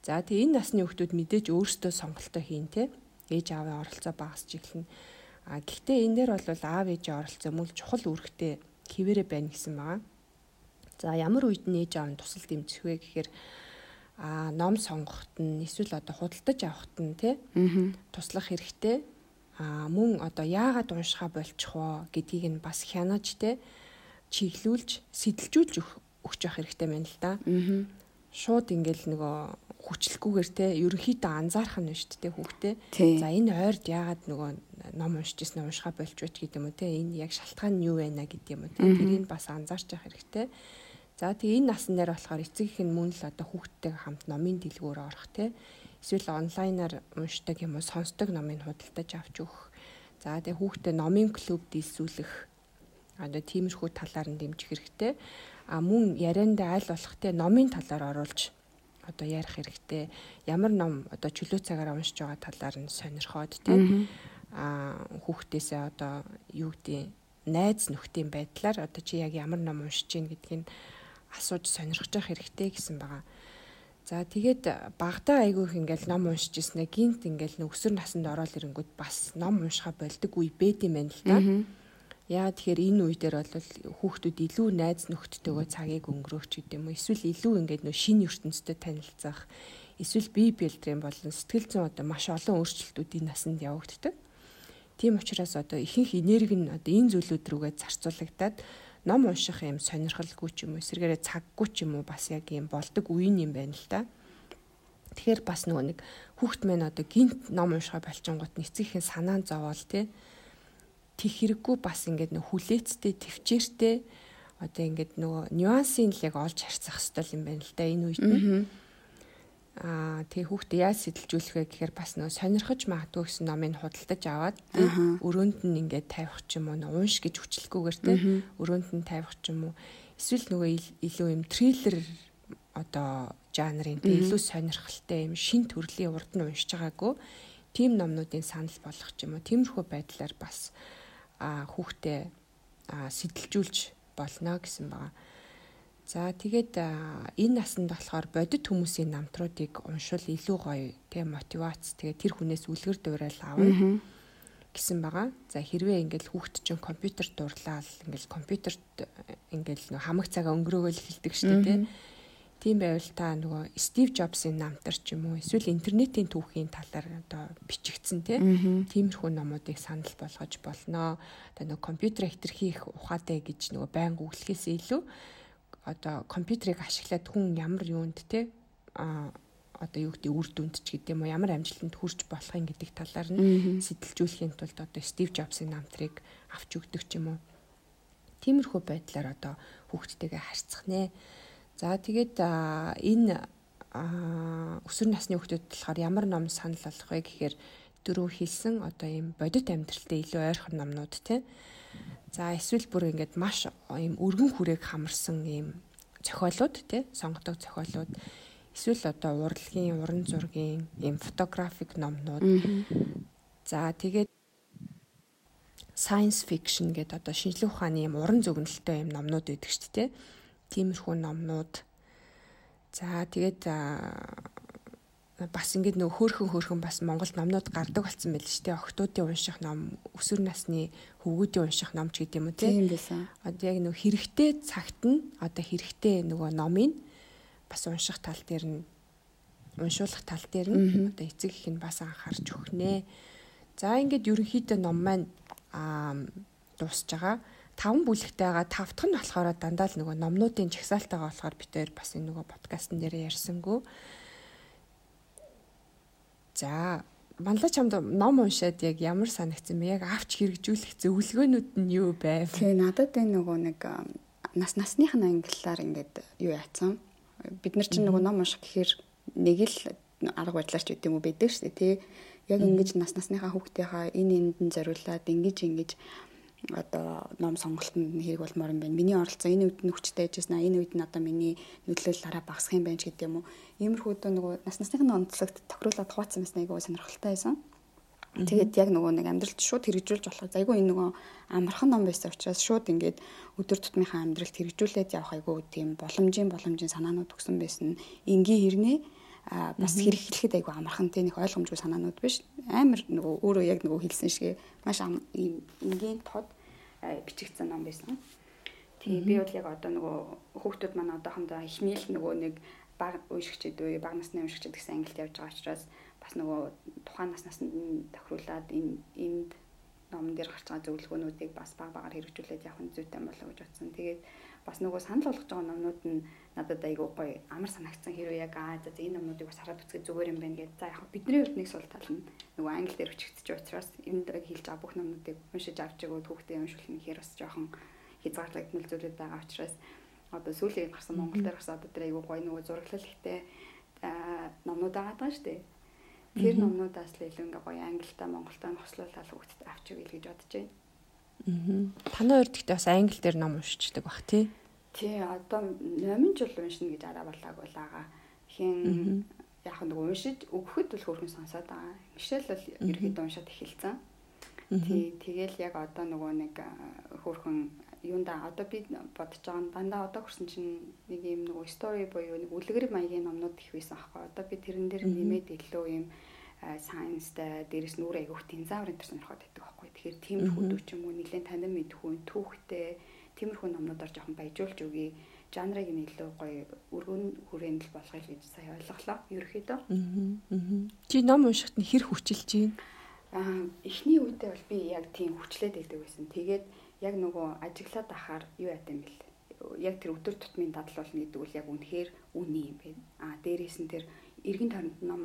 За тэгээ энэ насны хүмүүс мэдээж өөрсдөө сонголтоо хийн тэ. Ээж аавын оролцоо багасч эхэлнэ. А гэхдээ энэ дээр бол аав ээжийн оролцоо мөн чухал үүрэгтэй хിവэрэ байна гэсэн байгаа. За ямар үед нь ээж аав нь тусал дэмжих вэ гэхээр а ном сонгоход нь эсвэл одоо худалдаж авахд нь тий туслах хэрэгтэй а мөн одоо яагаад уншихаа болчих вэ гэдгийг нь бас хянаж те чиглүүлж сэтэлжүүлж өгч явах хэрэгтэй байна л да. Аа. Шууд ингээл нөгөө хүчлэхгүйгээр те ерөнхийдөө анзаарах нь шүү дээ хүүхдээ. За энэ ойрд яагаад нөгөө ном уншиж ирсэн уншихаа болж байт гэдэг юм уу те энэ яг шалтгаан нь юу байна гэдэг юм уу те тэрийг бас анзаарч явах хэрэгтэй. За тэгээ энэ насн дээр болохоор эцэг их нь мөн л одоо хүүхдтэйгээ хамт номын дэлгүүр орох те эсвэл онлайнаар уншдаг юм уу сонсдог номыг худалдаж авч өгөх. За тэгээ хүүхдээ номын клуб дийлсүүлэх одоо тиймэрхүү талаар нь дэмжих хэрэгтэй. А мөн ярианда аль болох те номын талаар оруулж одоо ярих хэрэгтэй. Ямар ном одоо чөлөө цагаараа уншиж байгаа талаар нь сонирхоод тий а хүүхдээсээ одоо юу гэдэг найз нөхдийн байдлаар одоо чи яг ямар ном уншиж гин гэдгийг асууж сонирхож явах хэрэгтэй гэсэн байгаа. За тэгээд багтаа айгүйх ингээл ном уншиж ирснэ гинт ингээл өсвөр наснд ороод ирэнгүүт бас ном уншихаа болдог үе бэд юм байна л да. Яа тэгэхээр энэ үе дээр бол хүүхдүүд илүү найз нөхдөдөө цагийг өнгөрөөх гэдэг юм уу эсвэл илүү ингээд нөө шинэ ертөнцтэй танилцах эсвэл бие бэлтрийн болон сэтгэл зүйн одоо маш олон өөрчлөлтүүд энэ насанд явагддаг. Тийм учраас одоо ихэнх энерги нь одоо энэ зүйлүүд рүүгээ зарцуулагдаад ном унших юм сонирхолгүй ч юм уу эсвэргээрээ цаггүй ч юм уу бас яг юм болдог үе юм байна л да. Тэгэхээр бас нөгөө нэг хүүхд мэн одоо гинт ном уншихаа болчингууд нэцгийхэн санаан зовоол тий. Тэг хэрэггүй бас ингээд нөх хүлээцтэй төвчээртэй одоо ингээд нөгөө нюансыг л яг олж харьцах хэрэгтэй юм байна л да энэ үед нь. Аа тэгээ хүүхдээ яаж сэтэлжүүлэх вэ гэхээр бас нөө сонирхож магадгүй гэсэн номыг худалдаж аваад өрөөнд нь ингээд тавих ч юм уу унш гэж хүчлэхгүйгээр те өрөөнд нь тавих ч юм уу. Эсвэл нөгөө илүү юм триллер одоо жанрын те илүү сонирхолтой юм шин төрлийн урд нь уншиж байгаагүй тийм номнуудын санал болгох ч юм уу тиймэрхүү байдлаар бас хүүхдээ сэтэлжүүлж болно гэсэн байгаа. За тэгээд энэ насанд болохоор бодит хүмүүсийн намтруудыг уншвал илүү гоё тийм мотивац тэгээд тэр хүнээс үлгэр дуурайл авна гэсэн байгаа. За хэрвээ ингээл хүүхд чинь компьютер дурлаад ингээл компьютерт ингээл хамаг цагаа өнгөрөөгөл хэлдэг шүү дээ тийм. Тийм байвал та нөгөө Стив Джобсын намтар ч юм уу эсвэл интернетийн түүхийн талаар одоо бичигдсэн тийм. Тиймэрхүү номуудыг санал болгож болно. Одоо нөгөө компьютер хэтэрхийх ухаатай гэж нөгөө байн гуглахээс илүү одоо компьютерийг ашиглаад хүн ямар юунд те а одоо юу гэдэг үр дүнд ч гэдэг юм уу ямар амжилтанд хүрч болохын гэдэг талаар нь сэтэлжүүлэхийн тулд одоо Стив Джобсын намтрыг авч өгдөг ч юм уу. Тиймэрхүү байдлаар одоо хүүхдтэйгээ харьцах нэ. За тэгээд энэ өсвөр насны хүүхдүүд болохоор ямар ном санал болгох вэ гэхээр дөрөв хэлсэн одоо ийм бодит амьдралтай илүү ойрхон номнууд те За эсвэл бүр ингээд маш ийм өргөн хүрээг хамарсан ийм зохиолууд тий сонгодог зохиолууд эсвэл одоо урлагийн уран зургийн ийм фотографик номнууд. За тэгээд science fiction гэдэг одоо шинжлэх ухааны ийм уран зөгнөлттэй ийм номнууд байдаг шүү дээ. Тиймэрхүү номнууд. За тэгээд бас ингээд нөх хөөхөн хөөхөн бас Монголд номнууд гардаг болсон байл шүү дээ. Охтуудын унших ном, өсвөр насны хөвгүүдийн унших ном ч гэдэг юм уу тийм байсан. Одоо яг нөх хэрэгтэй цагт нь одоо хэрэгтэй нөгөө номыг бас унших тал дээр нь уншуулах тал дээр нь одоо эцэг их нь бас анхаарч өгнэ. За ингээд ерөнхийдөө ном маань аа дуусж байгаа. Таван бүлэгтэй байгаа. Тав дахь нь болохоор дандаа л нөгөө номнуудын жагсаалтайгаа болохоор бид хоёр бас энэ нөгөө подкастн дээр ярьсангүй. За манлаа чамд ном уншаад яг ямар санагдсан бэ? Яг авч хэрэгжүүлэх зөвлөгөөнүүд нь юу байв? Тэгээ надад энэ нөгөө нэг нас насных нь англиар ингээд юу яатсан. Бид нар чинь нөгөө ном унших гэхээр нэг л арга байдлаар ч үгүй юм уу байдаг шүү дээ тий. Яг ингэж нас насныхаа хүүхдийнхаа энэ энд нь зориулаад ингэж ингэж одоо ном сонголтод хэрэг болмоор юм байна. Миний оролцоо энэ үед нь хүчтэй яжсэн. Энэ үед нь одоо миний нөлөөлөл дараа багасах юм байна ч гэдэг юм уу. Иймэрхүү дөө нөгөө нас насныхны онцлогт тохируулаад хуваацсан байсан айгүй сонирхолтой байсан. Тэгээд яг нөгөө нэг амьдралд шууд хэрэгжүүлж болох айгүй энэ нөгөө амархан ном байсан учраас шууд ингээд өдөр тутмынхаа амьдралд хэрэгжүүлээд явах айгүй тийм боломжийн боломжийн санаанууд өгсөн байсан. Энгийн хэрнээ бас хэрэглэхэд айгүй амархан тийм их ойлгомжгүй санаанууд биш амар нөгөө өөрөө яг нөгөө хэлсэн шиг маш ийм энгийн тод бичигдсэн ном байсан. Тэгээ би бол яг одоо нөгөө хүүхдүүд маань одоохондоо эхний л нөгөө нэг баг уушигчд үе баг насны уушигчд гэсэн ангилт явж байгаа учраас бас нөгөө тухайн нас наснд тохируулаад энэ энд номон дээр гарч байгаа зөвлөгөөнүүдийг бас баг багаар хэрэгжүүлээд явах нь зүйтэй болоо гэж бодсон. Тэгээд бас нөгөө санал болгож байгаа номнууд нь надад айгүй гоё амар санагдсан хэрвээ яг аа за энэ номнуудыг бас хараад үзэх зүгээр юм байна гэдэг. За яг бидний хувьд нэг сул тал нь нөгөө англи дээр байгаа учраас энд хэлж байгаа бүх номнуудыг уншиж авч өгөөд хүүхдээ уншуулах нь хэр бас жоохон хязгаарлагдмал зүйлүүд байгаа учраас одоо сүүлийн гарсан Монгол дээр гарсан одоо тэр айгүй гоё нөгөө зураглал ихтэй номнууд байгаа даа шүү дээ. Тэр номнуудаас л илүү ингээ гоё англитай монголтой хослуулаад хүүхдэд авч өгье гэж бодож байна. Аа. Танай хоёр гэхдээ бас англи дээр ном уншичдаг бах тий. Тий, одоо номын жил уншина гэж араа болааг бол байгаа. Хин яг нэг уншиж өгөхөд бол хөөрхөн сонсоод байгаа. Мишэл бол ерөөхдөө уншаад эхэлсэн. Тий тэгэл яг одоо нөгөө нэг хөөрхөн юунда одоо би бодож байгаа дандаа одоо хүрсэн чинь нэг юм нөгөө story буюу нэг үлгэр маягийн номнууд их байсан аахгүй. Одоо би тэрэн дээр нэмээд илүү юм сайенстай дээрэс нүрэ айгүйх динозавр энэ төр сонирхоод байдаг аахгүй. Тэгэхээр тиймэрхүү дүү ч юм уу нэлээд танин мэдхүү түүхтэй тиймэрхүү номнуудаар жоохон баяжуулж өгье жанрыг нь илүү гоё өргөн хүрээндэл болгоё гэж сая ойлголоо ерөөхдөө. Чи ном уншихад нь хэр хүчилж байна? Аа эхний үедээ бол би яг тийм хүчлээд байдаг байсан. Тэгээд яг нөгөө ажиглаад ахаар юу яат юм бэл. Яг тэр өдөр тутмын дадал болно гэдэг үл яг үнэхээр үний юм байна. Аа дээрээс нь тэр эргэн тойронд ном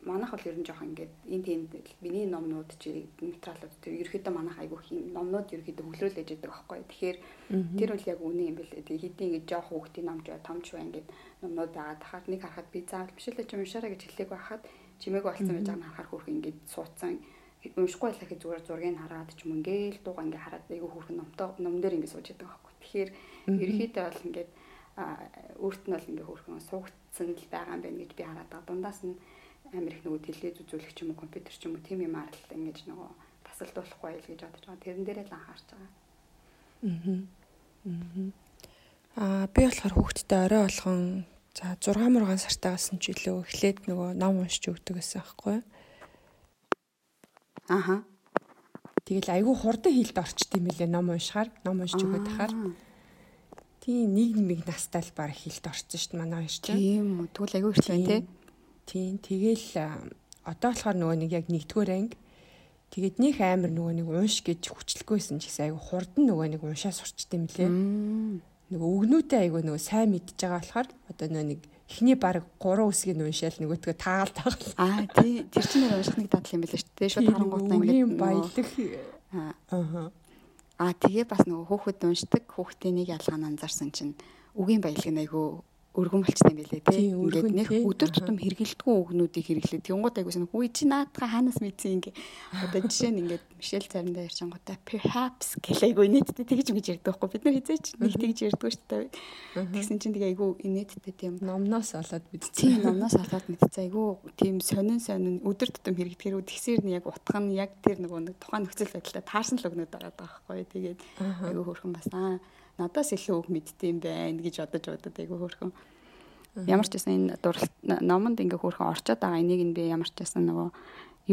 манайх бол ер нь жоохон ингээд энэ тийм миний номнууд чи материалууд тэр ерөөхдөө манайх айгүй юм номнууд ерөөхдөө хөглөөлж яадаг байхгүй. Тэгэхээр тэр бол яг үнэн юм бэлээ. Тэгээ хэдийн ингээд жоох хүүхдийн номж томч бай ингээд номнууд байгаа. Дахад нэг харахад би заавал бишэлээ чи уншаарай гэж хэлээг байхад чимээг болсон байж байгаа нь харахаар хөрх ингээд суудсан уншихгүй байлаа гэж зүгээр зургийг хараад ч юм ингээл дууга ингээ хараад айгүй хөрх номтой ном дээр ингээ сууж байгаа байхгүй. Тэгэхээр ерөөхдөө бол ингээд өөрт нь бол ингээ хөрхөн суугдсан л байгаа юм байна гэж би хараад байгаа. Дундаас нь амар их нөгөө телевиз үзүүлэх ч юм уу компьютер ч юм уу тийм юм аа л ингэж нөгөө тасалдуулахгүй байл гэж бодож байгаа. Тэрэн дээрээ л анхаарч байгаа. Аа. Аа би болохоор хүүхдтэй орой болгон за 6 мургаан сартаагаас нь ч илүү эхлээд нөгөө ном уншиж өгдөг гэсэн аахгүй. Аха. Тэгэл айгүй хурдан хилд орчд юм лээ ном уншихаар, ном уншиж өгöd тахаар. Тийм нэг настай л баг хилд орсон шүү дээ манай хоёр чинь. Тийм үү. Тэгвэл аягүй их байна тий. Тийм. Тэгэл одоо болохоор нөгөө нэг яг нэгдүгээр анги Тэгээд нөх амар нөгөө нэг унш гэж хүчлэхгүйсэн ч гэсэн айгу хурдан нөгөө нэг уншаа сурчт юм лээ. Нөгөө өгнүүтэй айгу нөгөө сайн мэдж байгаа болохоор одоо нөгөө нэг эхний баг 3 үсгийг уншаал нөгөөтгөө таагаал таагаал. Аа тий тэр чинь нэг унших нэг дадал юм билээ шүү дээ. Шууд харангуйтаа ингээд баялаг аа Аа тэгээ бас нөгөө хөөхөд уншдаг хүүхдийн нэг ялгаан анзаарсан чинь үгийн баялаг айгүй өргөн болчтой юм билээ тий. Ингээд нэг өдөр тутам хэрэгэлдэггүй үгнүүдийг хэрэглээ. Тэнгууд айгуус нь хүй чи наадхаа хаанаас мэдсэн ингээ. Одоо жишээ нь ингээд Мишель цариндаа ярьчангуудаа perhaps гэлээгүй нийтдээ тэгж ингэж ярьдаг байхгүй. Бид нар хизээч нэг тэгж ярьдаг шүү дээ. Тэгсэн чинь тэгээ айгүй инээдтэй тийм номноос олоод мэдсэн. Тийм номноос олоод мэдсэн. Айгүй тийм сонин сонин өдөр тутам хэрэгдэхэр тэгсээр нь яг утга нь яг тэр нөгөө нэг тухайн нөхцөл байдлаа таарсан л өгнөд байгаа байхгүй. Тэгээд айгүй хөрхөн бас аа надаас илүү үг мэддэм байх гэж бодож бодод айгүй хөөрхөн. Ямар ч байсан энэ дурлал номонд ингээ хөөрхөн орчоод байгаа энийг нь би ямар ч байсан нөгөө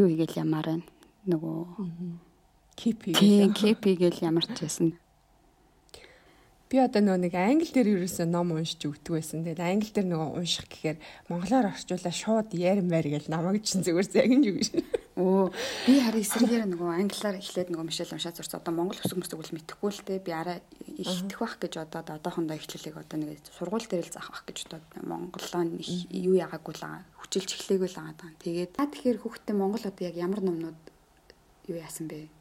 юу хийгээл ямаар байна. Нөгөө keep хийгээл. keep хийгээл ямар ч байсан Би одоо нөгөө нэг англи дээр ерөөсөө ном уншиж өгдөг байсан. Тэгээд англи дээр нөгөө унших гэхээр монголоор орчуулаад шууд ярмаар гэж намайг чинь зүгээр загинж өгнө Өө би харин эсрэгээр нөгөө англиар эхлээд нөгөө мишэл уншаад зурсан. Одоо монгол өсөг мөсөг бол мэдэхгүй л те. Би арай ихтэх байх гэж одоо одоохондоо эхлэлийг одоо нэг сургууль дээр л заах байх гэж одоо монголоо юу ягаагүй л байгаа. Хүчилж эхлэегүй л байгаа. Тэгээд тэгэхээр хүүхдээ монгол одоо яг ямар номнууд юу яасан бэ?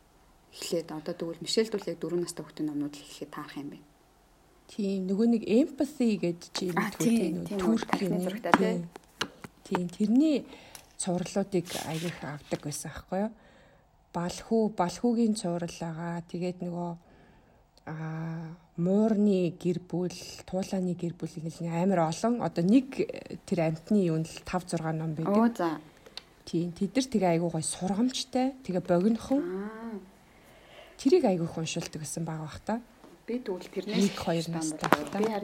эхлээд одоо тэгвэл мишэлд бол яг 4 настай хүүхдийн номнууд л эхлэхэд таарах юм байна. Тийм нөгөө нэг empathy гэж чи мэдгүй түркийн зурагтай тийм тэрний цувралуудыг аягих авдаг байсан аахгүй юу? Балхүү балхүүгийн цуврал байгаа. Тэгээд нөгөө аа муурны гэр бүл, туулааны гэр бүл ингээл амар олон одоо нэг тэр амтны юу нь л 5 6 ном байдаг. Оо за. Тийм тэд нар тэгээ айгуу гой сургамжтай, тэгээ богинохон. Тэрийг айгуух уншуулдаг гэсэн баг бах та. Би тэгвэл тэрнээс 2 настай.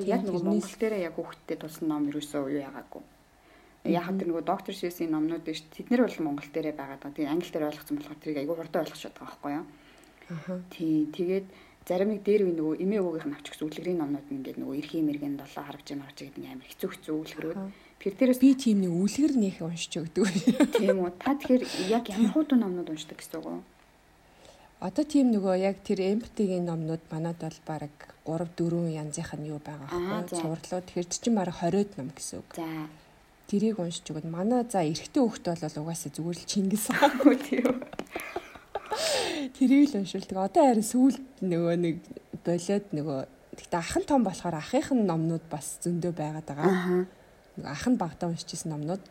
Би яг нэг Монгол дээрээ яг хүүхдтэй тулсан ном юусоо юу яагаагүй. Яг тэр нөгөө доктор Шэсийн номнууд биш. Тэд нар бол Монгол дээрээ байгаа. Тэгээ англи дээр ойлгосон болохоор тэрийг айгүй хурдан ойлгож чаддаг байхгүй юу? Аа. Тий, тэгээд зарим нэг дээр үе нөгөө эмээ өвгийнх нь авч гисэн үлгэрийн номнууд ингээд нөгөө эрхийн мэрэгэн долоо харагч харагч гэдэг амар хэцүү хэцүү үлгэрүүд. Тэр дээрээс би тийм нэг үлгэр нэх уншиж өгдөг. Тийм үү. Та тэгэхээр яг ямар хуудын номнууд уншдаг гэсэн үг үү? Одоо тийм нөгөө яг тэр эмпатигийн номнууд манад бол баг 3 4 янзынх нь юу байгаа байхгүй цувралуу тэгэхээр чинь баг 20-од ном гэсэн үг. За. Тэрийг уншиж өгöd манай за эрэгтэй хөлт бол угаасаа зүгээр л Чингис хаагүй тийм. Тэрийг л уншилдаг. Одоо харин сүүлд нөгөө нэг болоод нөгөө тэгтээ ахын том болохоор ахын номнууд бас зөндөө байгаад байгаа. Ах нь багтаа уншижсэн номнууд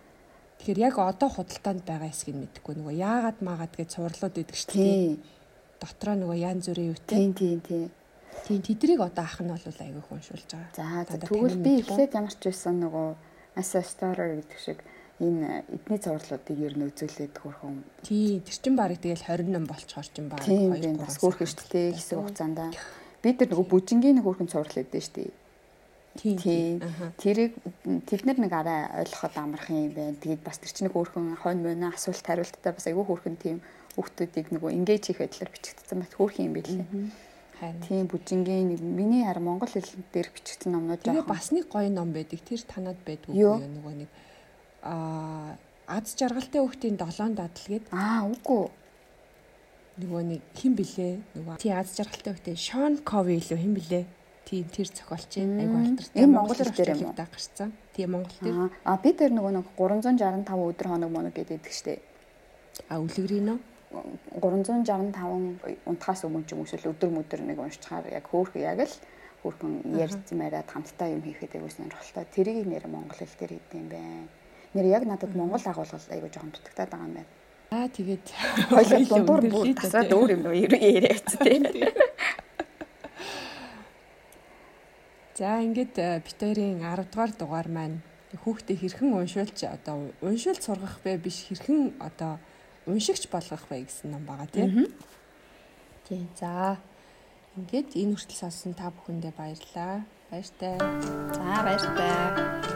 Тэгэхээр яг одоо худалдаанд байгаа эсгийг мэдэхгүй нөгөө яагаад maaгаад гэж цувралууд өгдөг шүү дээ дотроо нөгөө янз бүрийн юутэй. Тийм тийм тийм. Тийм тэдрийг одоо ах нь бол айгүй хүншүүлж байгаа. За тэгвэл би эхлээд ямар ч байсан нөгөө Аса Story гэдэг шиг энэ эдний цувралуудыг ер нь үзүүлээд хөрхөн. Тий, тэр чин барыг тэгэл 28 болцохоор чин баг 2 3 бас хөөрхөн шүү дээ хэсэг хугацаанд. Бид нар нөгөө бүжингийн нэг хөрхөн цуврал өгдөө шүү дээ. Тийм. Тэрийг тэд нар нэг арай ойлгоход амарх юм байна. Тэгээд бас тэр чинь нэг хөөрхөн хонь мөнө асуулт хариулттай бас айгүй хөөрхөн тийм хүүхдүүдийг нөгөө engage хийх байдлаар бичигдсэн бат хөөрхөн юм билээ. Тийм бүжингийн нэг миний хар монгол хэл дээр бичигдсэн номнууд яг бас нэг гоё ном байдаг. Тэр танад байдгүй юу нөгөө нэг аа аз жаргалтай хүүхдийн 7 дадал гээд аа үгүй нөгөө нэг хин блэ нөгөө тий аз жаргалтай хүүхдээ Шон Кови илүү хин блэ Тийм тэр зохиолч айгу алдартай. Энэ монгол хэл дээр юм уу? гарсан. Тийм монгол дээр. А би тэр нөгөө нэг 365 өдөр хоног моног гэдэг штеп. А үлгэрийн нь 365 унтахаас өмнө ч юм уу өдөр мөдөр нэг уншчихаар яг хөөх яг л хөөхөн ярьсан байраад хамтдаа юм хийхэд айгу сонирхолтой. Тэрийг нэр монгол хэл дээр хийдэг юм байна. Нэр яг надад монгол агуулгал айгу жоохон дутагтаад байгаа юм байна. Аа тэгээд хоёул дундуур бүр тасаад өөр юм уу яриац [LAUGHS] тийм. За ингээд э, бит хоёрын 10 дугаар дугаар маань хүүхдээ хэрхэн уншуулж одоо уншуулж сургах вэ биш хэрхэн одоо уншигч болгох вэ гэсэн ном байгаа тийм. Тийм. За ингээд энэ хүртэл сонсон та бүхэндээ баярлалаа. Баяртай. За баяртай.